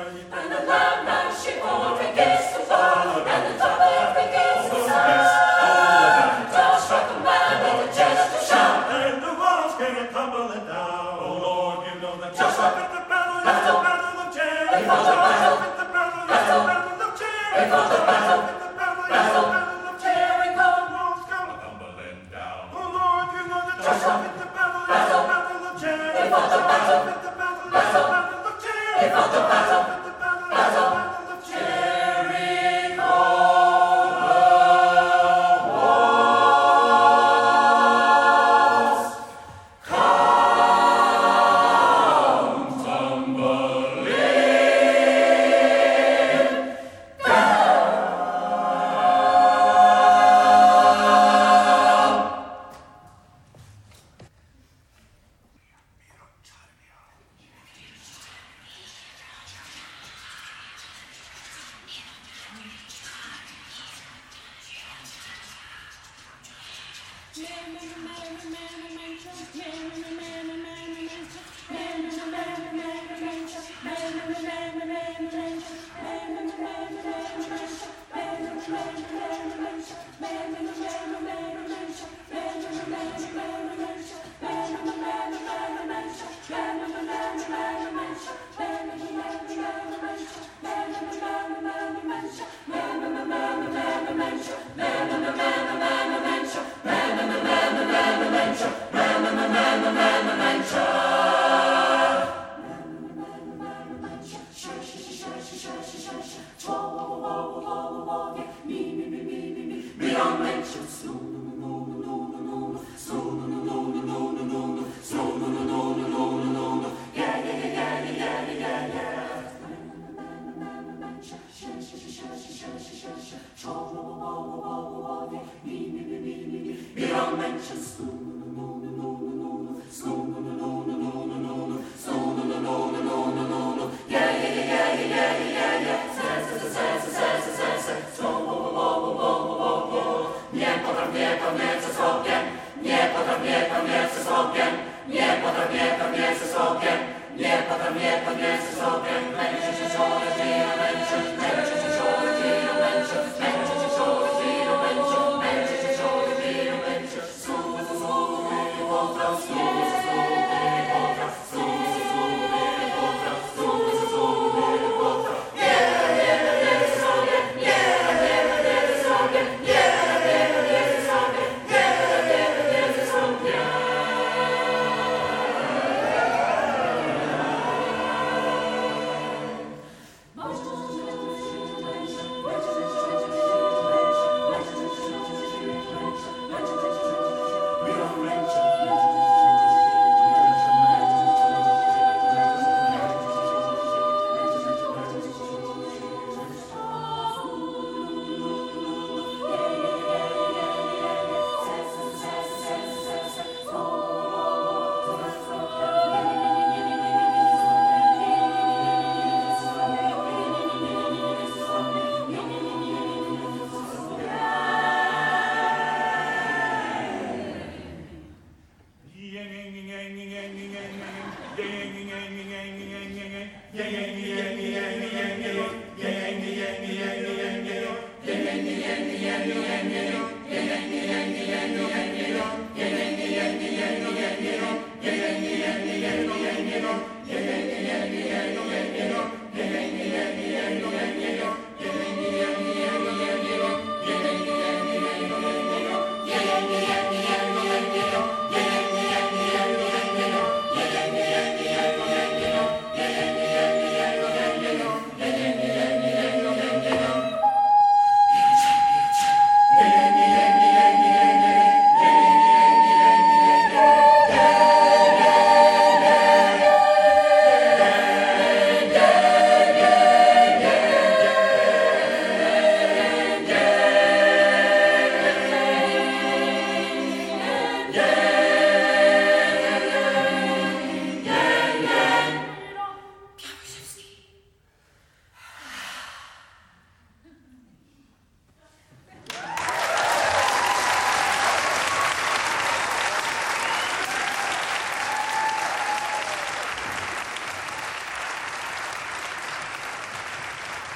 And the love that she already gives to love, and the love that she to love.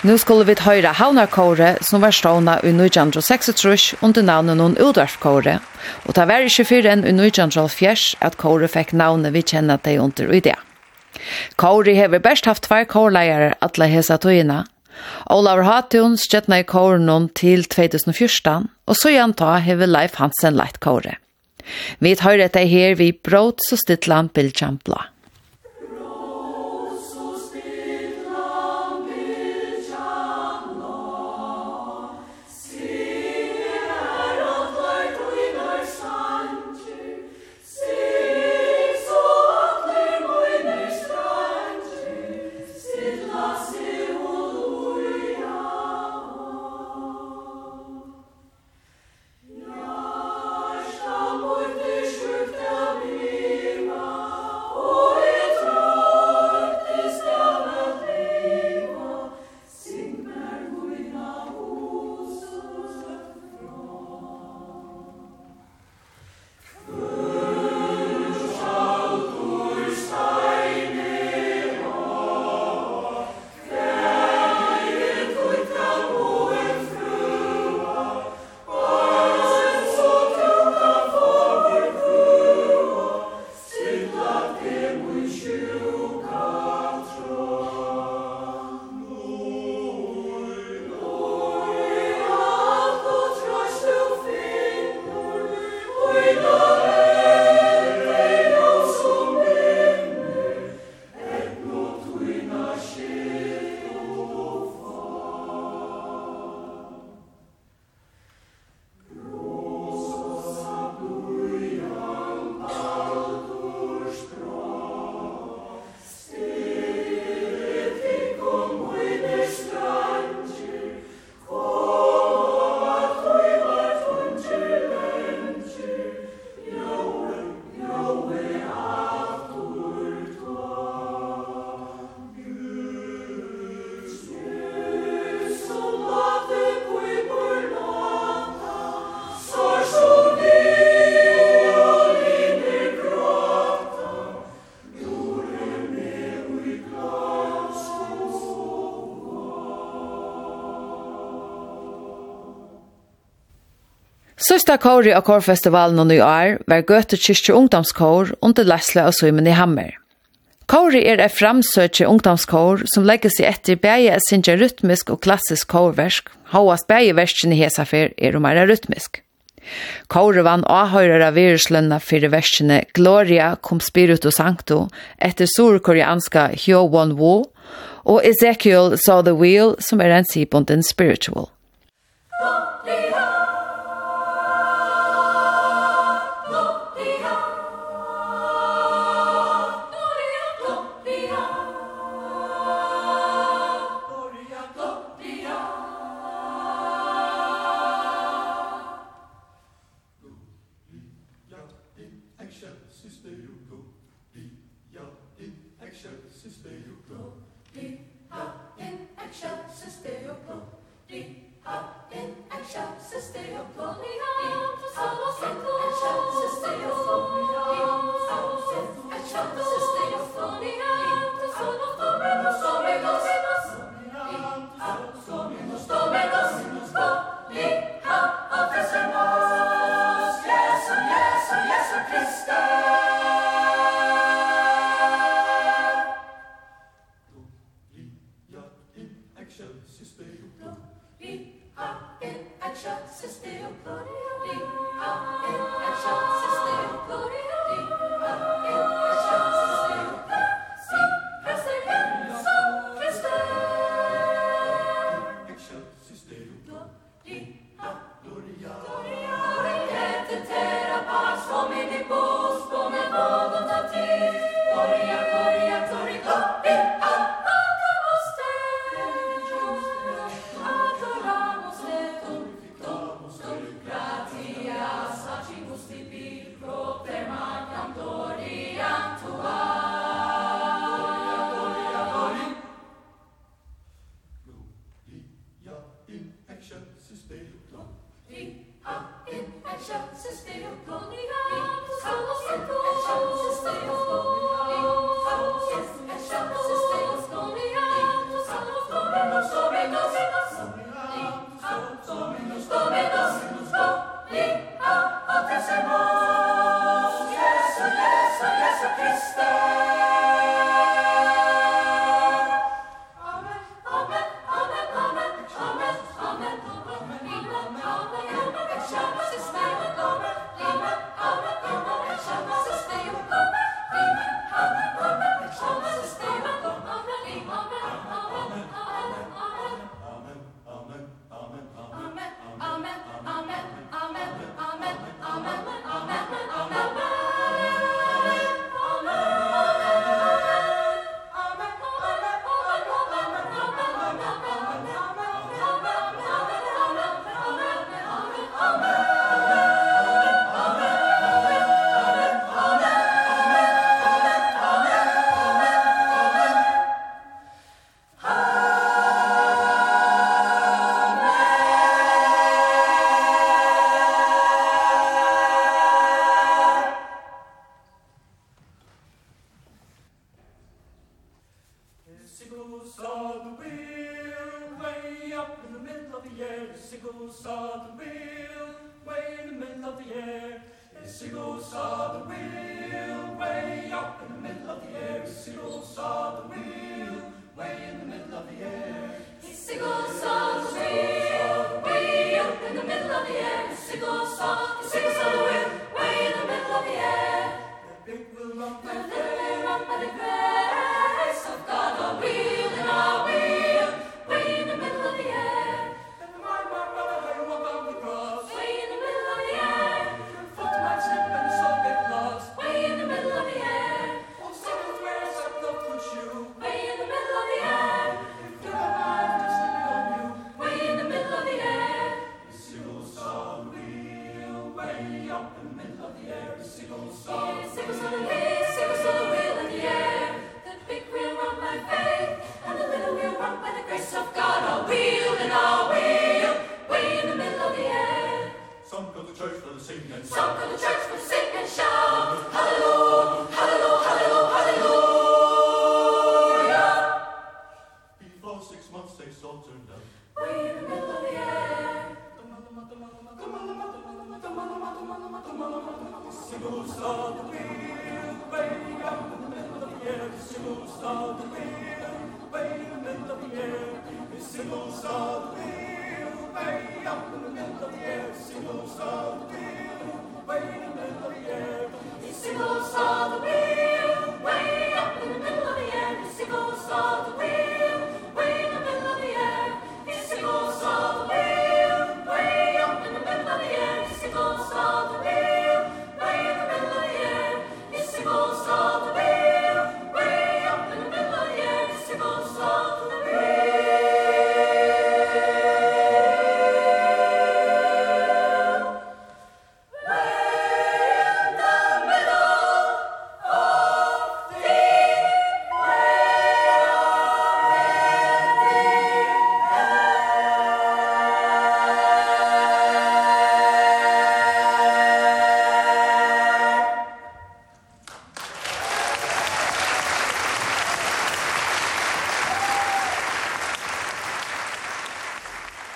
Nu skulle vi høyre Havnarkåre, som var stående i 1936 under navnet noen Udvarfkåre. Og det var ikke før enn i 1904 at Kåre fikk navnet vi kjenner til under i det. Kåre har best haft tvær kårleiere alle hese togene. Olav Hatun støttene i kåren til 2014, og så igjen ta har Leif Hansen leit kåre. Vi tar dette her vi brått så stittland Bill Champla. Størsta kåri av kårfestivalen i år var Gøte Kyrkje Ungdomskår under Lesle og Søymen i Hammer. Kåri er et framsøkje ungdomskår som legger seg etter bæge er sinja rytmisk og klassisk kårversk, hauast bæge versken i Hesafer er omara rytmisk. Kåre vann avhøyrer av viruslønna fyrir versene Gloria cum spiritu sancto etter surkoreanska Hyo Won Wo og Ezekiel saw the wheel som er en sibunden spiritual. Oh,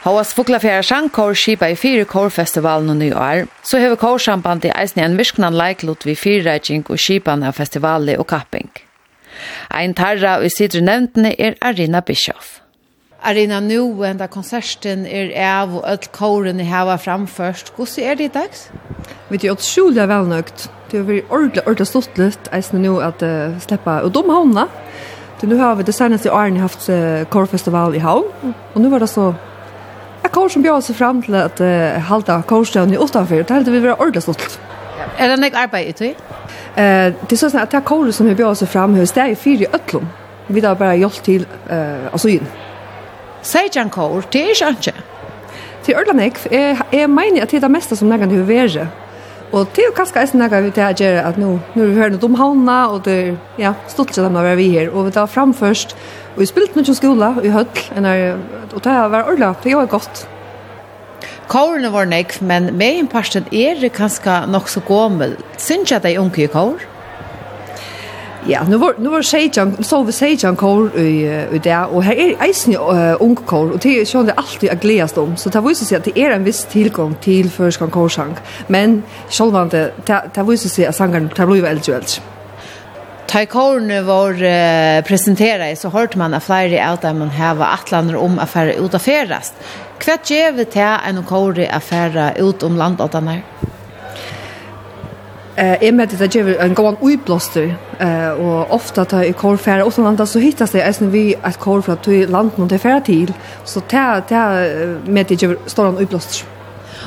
Havas Fuglafjæra Sjankår skipa i fire kårfestivalen og nyår, så hever kårsambandet eisen i en virknan leiklot vi fyrreitjeng og skipan av festivalet og kapping. Ein tarra og i sidre nevntene er Arina Bischoff. Arina nu enda konserten er av og öll kåren i hava framførst. Hvordan er det i dags? Vet du, jeg vel velnøgt. Det er vært ordentlig, ordentlig stått litt, eisen nå at uh, sleppa og dom havna. Det nu har vi det seneste åren haft uh, kårfestival i havn, og nu var det så Jeg kommer som bjør seg frem til at uh, halda korsdagen i utenfor, det heldig vi være ordentlig stolt. Er det nek arbeid i tøy? Uh, det er sånn at det er kåret som vi bjør seg frem hos, det er i fire i Øtlom. Vi har bare gjort til uh, asyn. Sier ikke en kår, det er ikke ikke. Til Ørland jeg, jeg mener at det er det meste som nekken til å være. Og det er jo kanskje eisen nega vi til å gjøre at nå, nå er vi hørt om havna, og det er, ja, stort sett å være vi her. Og vi tar fram først, og vi spilte noen skola i høll, og det har vært ordentlig, det var godt. Kårene var nekv, men med en parten er det kanskje nok så gommel. Synes jeg at det er unge i kår? Ja. Ja, nu var nu var Sejan, så vi Sejan kor i i där och här är eisen ung kor och det är ju alltid att glädjas om. Så det visar sig att det är en viss tillgång till förskan korsang. Men självande det det visar sig att sangaren tar blir väl äldre. Ta korne var uh, presenterade så hørte man at flere av dem man hava atlander om at fære ut av ferast. Hva gjør vi til en kåre at fære ut om landåtene? Eh är med det ger en gång utblåster eh och ofta tar i korfär och sånt så hittas det alltså vi att korfär till land och det färd till så ta ta med det ger står en utblåster.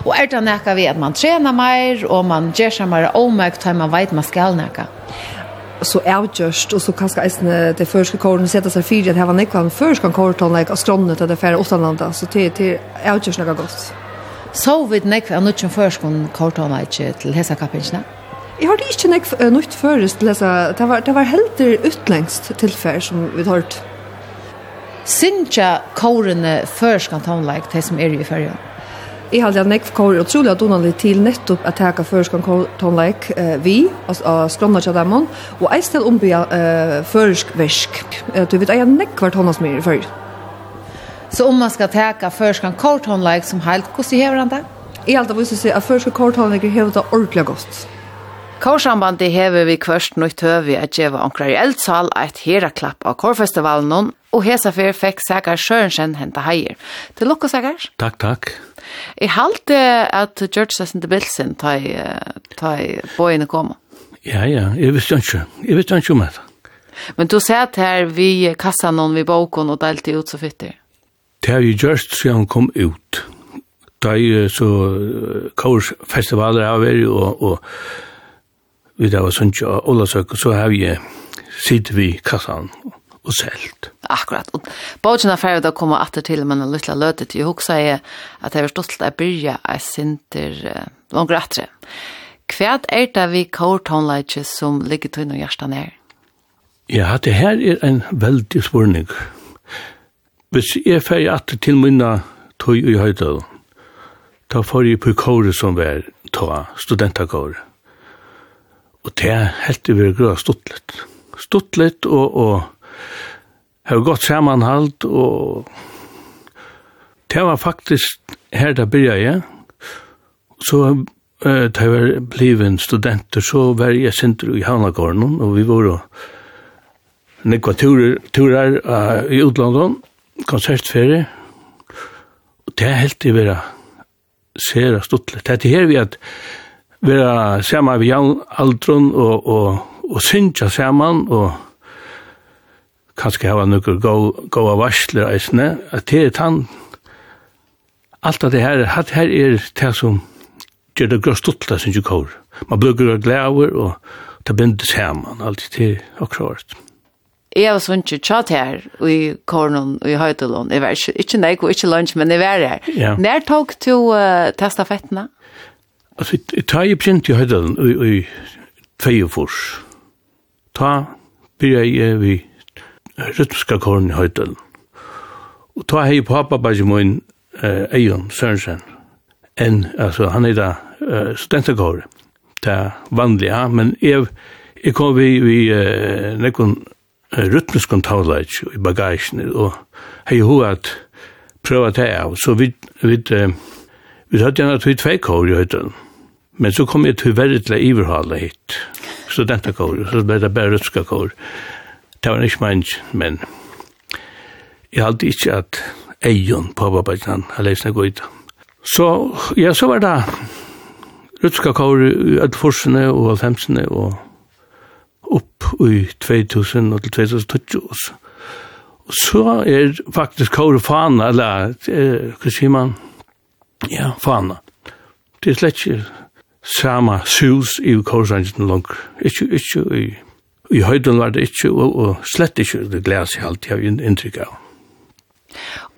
Och är det näka vi att man tränar mer och man ger sig mer omärkt man vet man ska näka så avgjørst, og så kanskje eisne det første kåren sette seg fire, at her var nekvann først kan kåretonleik av skrånnet av det færre åttanlanda, så det er avgjørst nekka godt. Så vidt nekvann utkjøn først kan kåretonleik til hesa kappingsene? Jeg har ikke nek nytt først, lesa. Det var, det var helder utlengst tilfell som vi har hørt. Sintja kårene først kan ta tonleik, det som er i ferien. Jeg halde at nek kåre utrolig at donanlig til nettopp at teka førskan tonleik eh, vi, altså av skronna tja demon, og eist til ombya uh, først versk. Du vet, jeg nek hvert hånda som er i fyrja. Så om man skal teka først kan førskan kårtonleik som heilt, hvordan gjør han det? Jeg halde at vi synes at førskan kårtonleik hever det ordentlig godt. Kårsambandi hever vi kvørst nøyt høvi at djeva onkrar i eldsal eit heraklapp av Kårfestivalen og hesa fyr fekk Sækar Sørensen henta heier. Til lukka, Sækar. Takk, takk. Jeg halte at George Sessin de Bilsen ta i, ta i bøyene koma. Ja, ja, jeg visste ikke. Jeg visste ikke om det. Men du sett her vi kassa noen vi boken og delte ut så fytter. Det har vi gjort siden han kom ut. Da er så kårsfestivaler av er og, og vi da var sundt og Olasøk, så har vi sitt vi kassan og selt. Akkurat. Og bådgjena færre da kommer atter til, men en lytla løte til. Jeg husker jeg at jeg var stått til å byrja jeg sinter uh, langer atre. Hva er det vi kårtonleitje som ligger til noen hjertan er? Ja, det her er en veldig spørning. Hvis jeg færre atter til minna tøy i høyde, da får jeg på kåret som var ta studentakåret Og det er helt i virkelig grøy stuttlet. Stuttlet og, og har gått samanhalt og det var faktisk her det byrja jeg. Så uh, det var blivet studenter, så var jeg sinter i Havnagården og vi var og nekva turer, turer uh, i utlandet, konsertferie. Og det er helt i vera sera stuttlet. Det er her vi at vera saman við jón aldrun og, og, og synja saman og kanskje hava nokkur go go av varsler eisne, at det er tann alt at det her, hat her er det som gjør det grå stuttla sin jo kår. Man blugger og glæver og ta binder saman, alt det er akkurat. Jeg var sånn ikke tjatt her i Kornon og i Høydelån. Jeg var ikke, ikke nek og ikke lunsj, men jeg var her. Ja. Når tok du uh, testa fettene? Altså, jeg tar jeg begynt i høyden i i Tveiefors. Ta byrja jeg vi rytmiska korn i høyden. Og ta hei pappa bare min Eion Sørensen. En, altså, han er da studentakåret. Det er vanlig, ja, men jeg, jeg kom vi i nekken rytmiskon tavleik i bagasjen, og hei hova at prøva det av, så vi, vi, vi, Vi hadde gjerne at vi tvei kår i høyden. Men så kom jeg til verre til å iverhale hit. Studentakår, så ble det bare rødska kår. Det var ikke menn, men jeg hadde ikke at egen på babbajan, jeg leisne gøyda. Så, ja, så var det rødska kår i Ødforsene og Alfemsene og opp i 2000 og til 2020 også. Og så er faktisk kår fana, eller, hva sier man, ja, fana. Det er slett ikke sama sus i korsangeten langer. Ikke, ikke i, i høyden var det ikke, og, og slett ikke det glas i alt jeg har inntrykk av.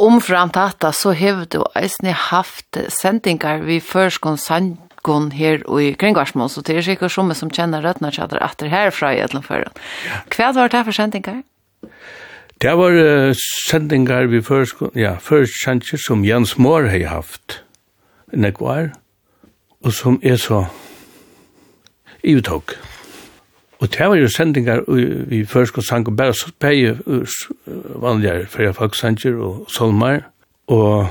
Omframt dette så har du eisne haft sendingar vi førskon sangon her og i Kringvarsmål, så det er sikkert som som kjenner rødna kjadder etter herfra i Edlenføren. Hva var det for sendingar? Det var uh, sendingar vi førskon, ja, førskånd som Jens Mohr har haft nekvar, og som er så i uttok. Og det var jo sendingar i først og sang og bare speie vanligere fyrir sanger og solmar, og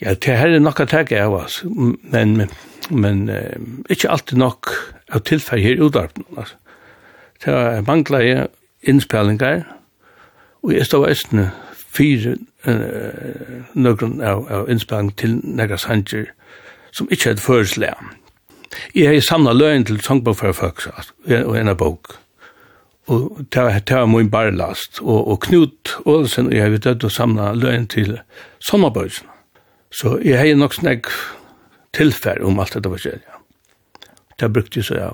ja, det her er nok at jeg er oss, men, men eh, ikke alltid nok av tilfell her i utarpen. Altså. Det var mangla jeg innspellingar, og jeg stod eisne fire uh, nøkron av, av innspang til nekka sanger som ikkje hadde et føreslega. Jeg har samla løgn til sangbogførfolk og en av bok. Og det var min bare last. Og, og Knut Ålesen og jeg har dødt å samla løgn til sommerbøysen. Så jeg har nok snakk tilfær om alt dette forskjellige. Det brukte jeg så ja.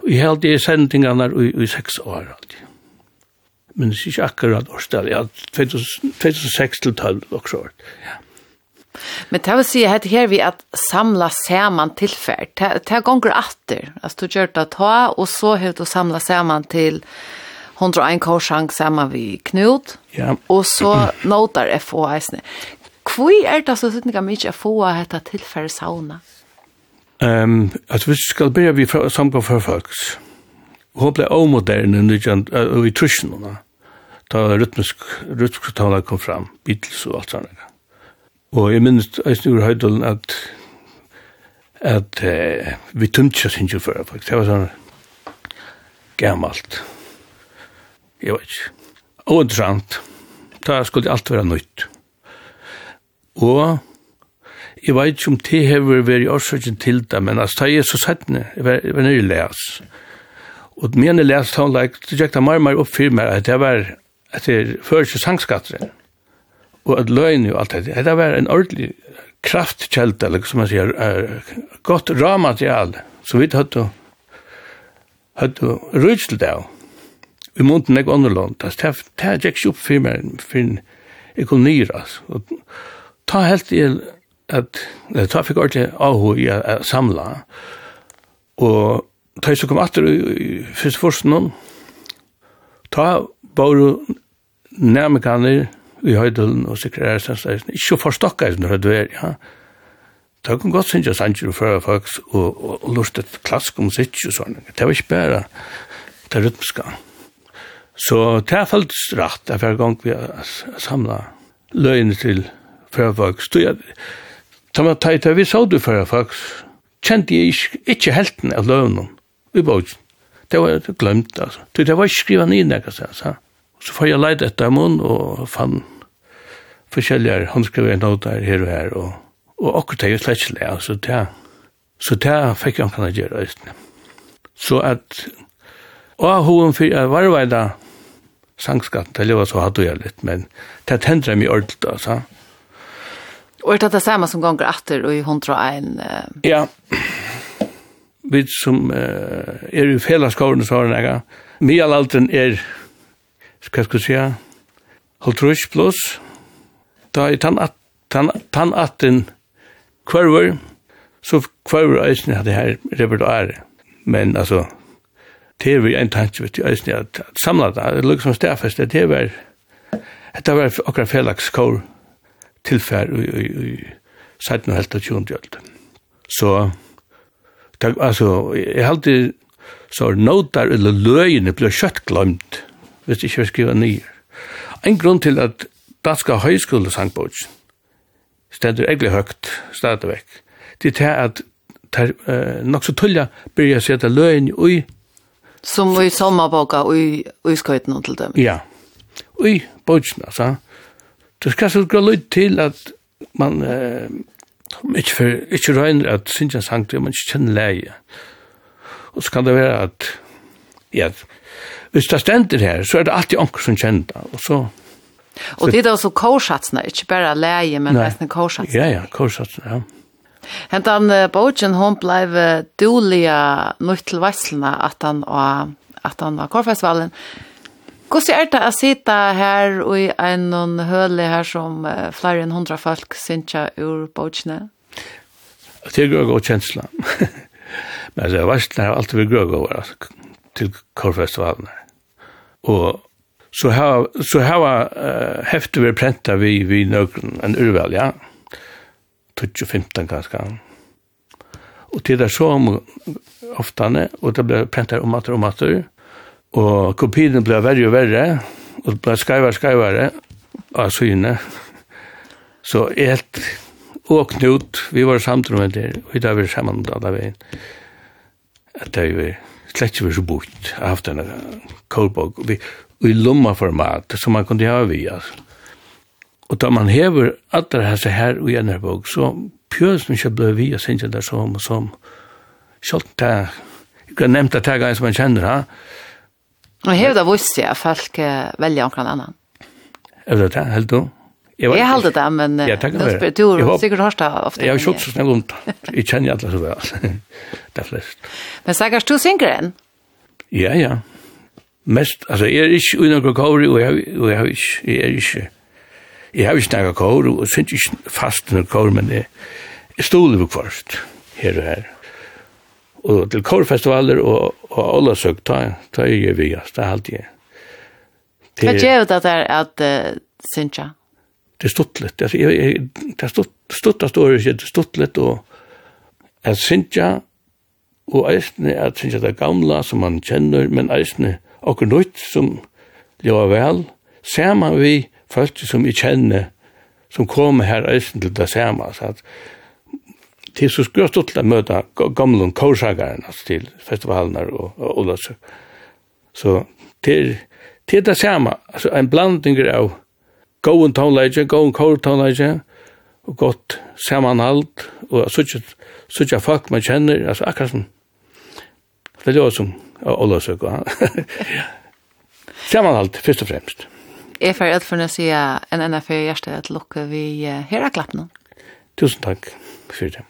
Og jeg har alltid sendingene i, i seks år alltid men det er ikke akkurat årstallet, ja, 2006 til 12 og så. Ja. Men det vil si at her vi at samla saman tilferd, det er gonger atter, altså du gjør det ta, og så har du samla saman til 101 korsang saman vi knut, ja. og så notar FO eisne. Hvor er det så sittende mye FO hette tilferd sauna? Um, altså, vi skal begynne vi samgå for folks, Hun ble omoderne i trusjonen, da rytmisk, rytmisk tala kom fram, Beatles og alt sånt. Og jeg minnes eisen ur høydelen at at eh, vi tømtja sin jo før, det var sånn gammalt. Jeg vet ikke. Og interessant. Da skulle alt være nøyt. Og jeg vet ikke om det har vært årsaken til det, men altså, det er så settende, jeg var nøyre læs. Jeg Og men jeg leste han, like, det gikk det mer og mer opp for meg at det var at det fører ikke sangskatteren. Og at løgn og alt det. Det var en ordentlig kraftkjelte, eller som man sier, godt råmaterial, som vi hadde hadde rydt til det. I munden jeg underlån. Det det gikk ikke opp for meg, for jeg kunne nyre, altså. Og, Ta helt i at ta fikk ordentlig avhå i å samla. Og da jeg kom atter i første forsten, ta bare nærmekaner i høydelen og sekretærstensleisen, ikke så forstokka i når det er, ja. Ta kom godt synes jeg sanger og fører folk og, og, og lort et klask om sitt og sånn. Det var ikke bare det rytmiska. Så det er følt rett, det hver gang vi har samlet løgene til fører folk. Så jeg, ta man tar i vi så du fører folk, kjente jeg ikke, ikke helten av løgene i bogen. Det var glemt, altså. Det var ikke skrivet ned nekka sted, altså. Så får jeg leit etter munn, og fann forskjellige håndskrivet noter her og her, og, og akkurat det er slett ikke det, altså. Det, så det fikk jeg kan gjøre, altså. Så at, og hun for jeg var veida sangskatten, det var så hadde jeg litt, men det tendret meg ordentlig, altså. Og er det det samme som ganger atter, og i hundra en... Uh... Ja, ja vi som uh, er i fellesskårene så har jeg, mye er, hva skal jeg si, halvtrus pluss, da er tannatten, tan, tannatten kvarver, så kvarver eisen hadde her repertoire. Men altså, det er vi en tanke, vet du, eisen at samla det, det lukket som stedfest, det er var, det var akkurat fellesskår tilfær i, i, i 17. og helt og 20. Så, det, altså, jeg halte så notar eller løgene blir kjøtt glemt, hvis ikke jeg skriver nye. En grunn til at Danska høyskolesangbok stender egentlig høyt stadigvæk, det er at ter, eh, nok så tulla blir jeg sette løgn ui Som i sommerboka i, i skøyten til dem? Ja, ui bogen, altså. Det skal så gå litt til at man eh, Ikke, for, ikke røyner at synes jeg sang til man ikke kjenner leie. Og så kan det være at, ja, hvis det stender her, så er det alltid anker som kjenner det. Og så... Og det er også korsatsene, ikke bare leie, men nei, nesten korsatsene. Ja, ja, korsatsene, ja. Hentan uh, Bogen, hon blei duliga nøyt til at han var, at han var korfestivalen. Hvordan er det å sitte her og i en høle her som flere enn hundra folk synes ur bøtjene? Det er gøy og kjensla. <laughs> Men det er verst når alt vi gøy over til korfestivalen. Og så har så har uh, heftet vi prenta vi vi nøkken en urval, ja. 2015 ganske. Og til det er så om oftane, og det ble prenta om at om at Og kopien ble verre og verre, og ble skrevare og skrevare av syne. Så et og Knut, vi var samtidig med det, og i dag var vi sammen med alle veien. At det var slett ikke var så bort, jeg haft en kålbog, og vi, i lomma format, som man kunne ha vi, altså. Og da man hever alle disse her og gjerne bog, så pjøsen ikke ble vi og synes det som, som, selv det, jeg har nevnt det her som man kjenner, ha, Og hevur det visst seg at folk velja onkran annan? Er det det, helt du? Jeg, jeg held det, men ja, det spør du har sikkert hørt det ofte. Jeg har kjøtt så snill om det. Jeg kjenner alle så vel. <laughs> det er flest. Men sikkert du synger Ja, ja. Mest, altså, jeg er ikke uten noen kåre, og jeg har ikke, jeg er ikke, jeg har ikke noen kåre, og synes ikke fast noen kåre, men jeg, jeg stoler på først, her og her og til korfestivaler og, og alle søk, ta, ta jeg vi, det er alt jeg. Hva gjør det der at uh, Sintra? Det er stuttlet, det er, det er stutt, stuttast året, det er stuttlet, og at Sintra, og eisne, at Sintra det gamla som man kjenner, men eisne, okkur nøyt som lever vel, ser man vi folk som vi kjenner, som kommer her eisne til det samme, så at til så skulle jeg stått til å møte gamle korsageren altså, til festivalene og, og Olasøk. Så til, til det samme, altså en blanding av gåen tonleidje, gåen kårtonleidje, og godt samanhalt, og suttja folk man kjenner, altså akkurat som, det er jo som Olasøk. samanhalt, først og fremst. Jeg får ut for å si en NFU-hjertet lukke vi her er klappen. Tusen takk for det.